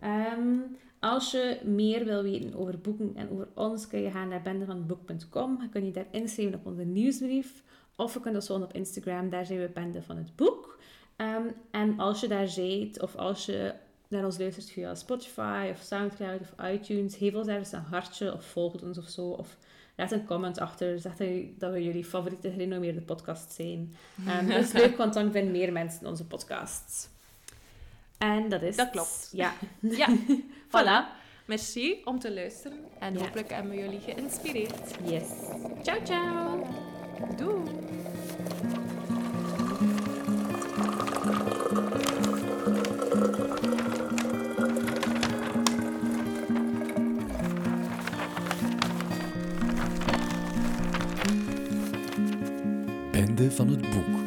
Ehm, als je meer wil weten over boeken en over ons, kun je gaan naar bendevanhetboek.com. Dan kun je daar inschrijven op onze nieuwsbrief. Of je kunt ons volgen op Instagram. Daar zijn we Bende van het Boek. Ehm, en als je daar zit, of als je naar ons luistert via Spotify of Soundcloud of iTunes, geef ons daar eens een hartje of volg ons of zo. Of laat een comment achter. Zeg dat we jullie favoriete gerenommeerde podcast zijn. [LAUGHS] Ehm, dat is leuk, want dan vinden meer mensen onze podcasts. En dat is Dat klopt. Ja. [LAUGHS] Ja, [LAUGHS] voilà. Merci om te luisteren. En Ja. hopelijk hebben we jullie geïnspireerd. Yes. Ciao, ciao. Doei! Van het boek.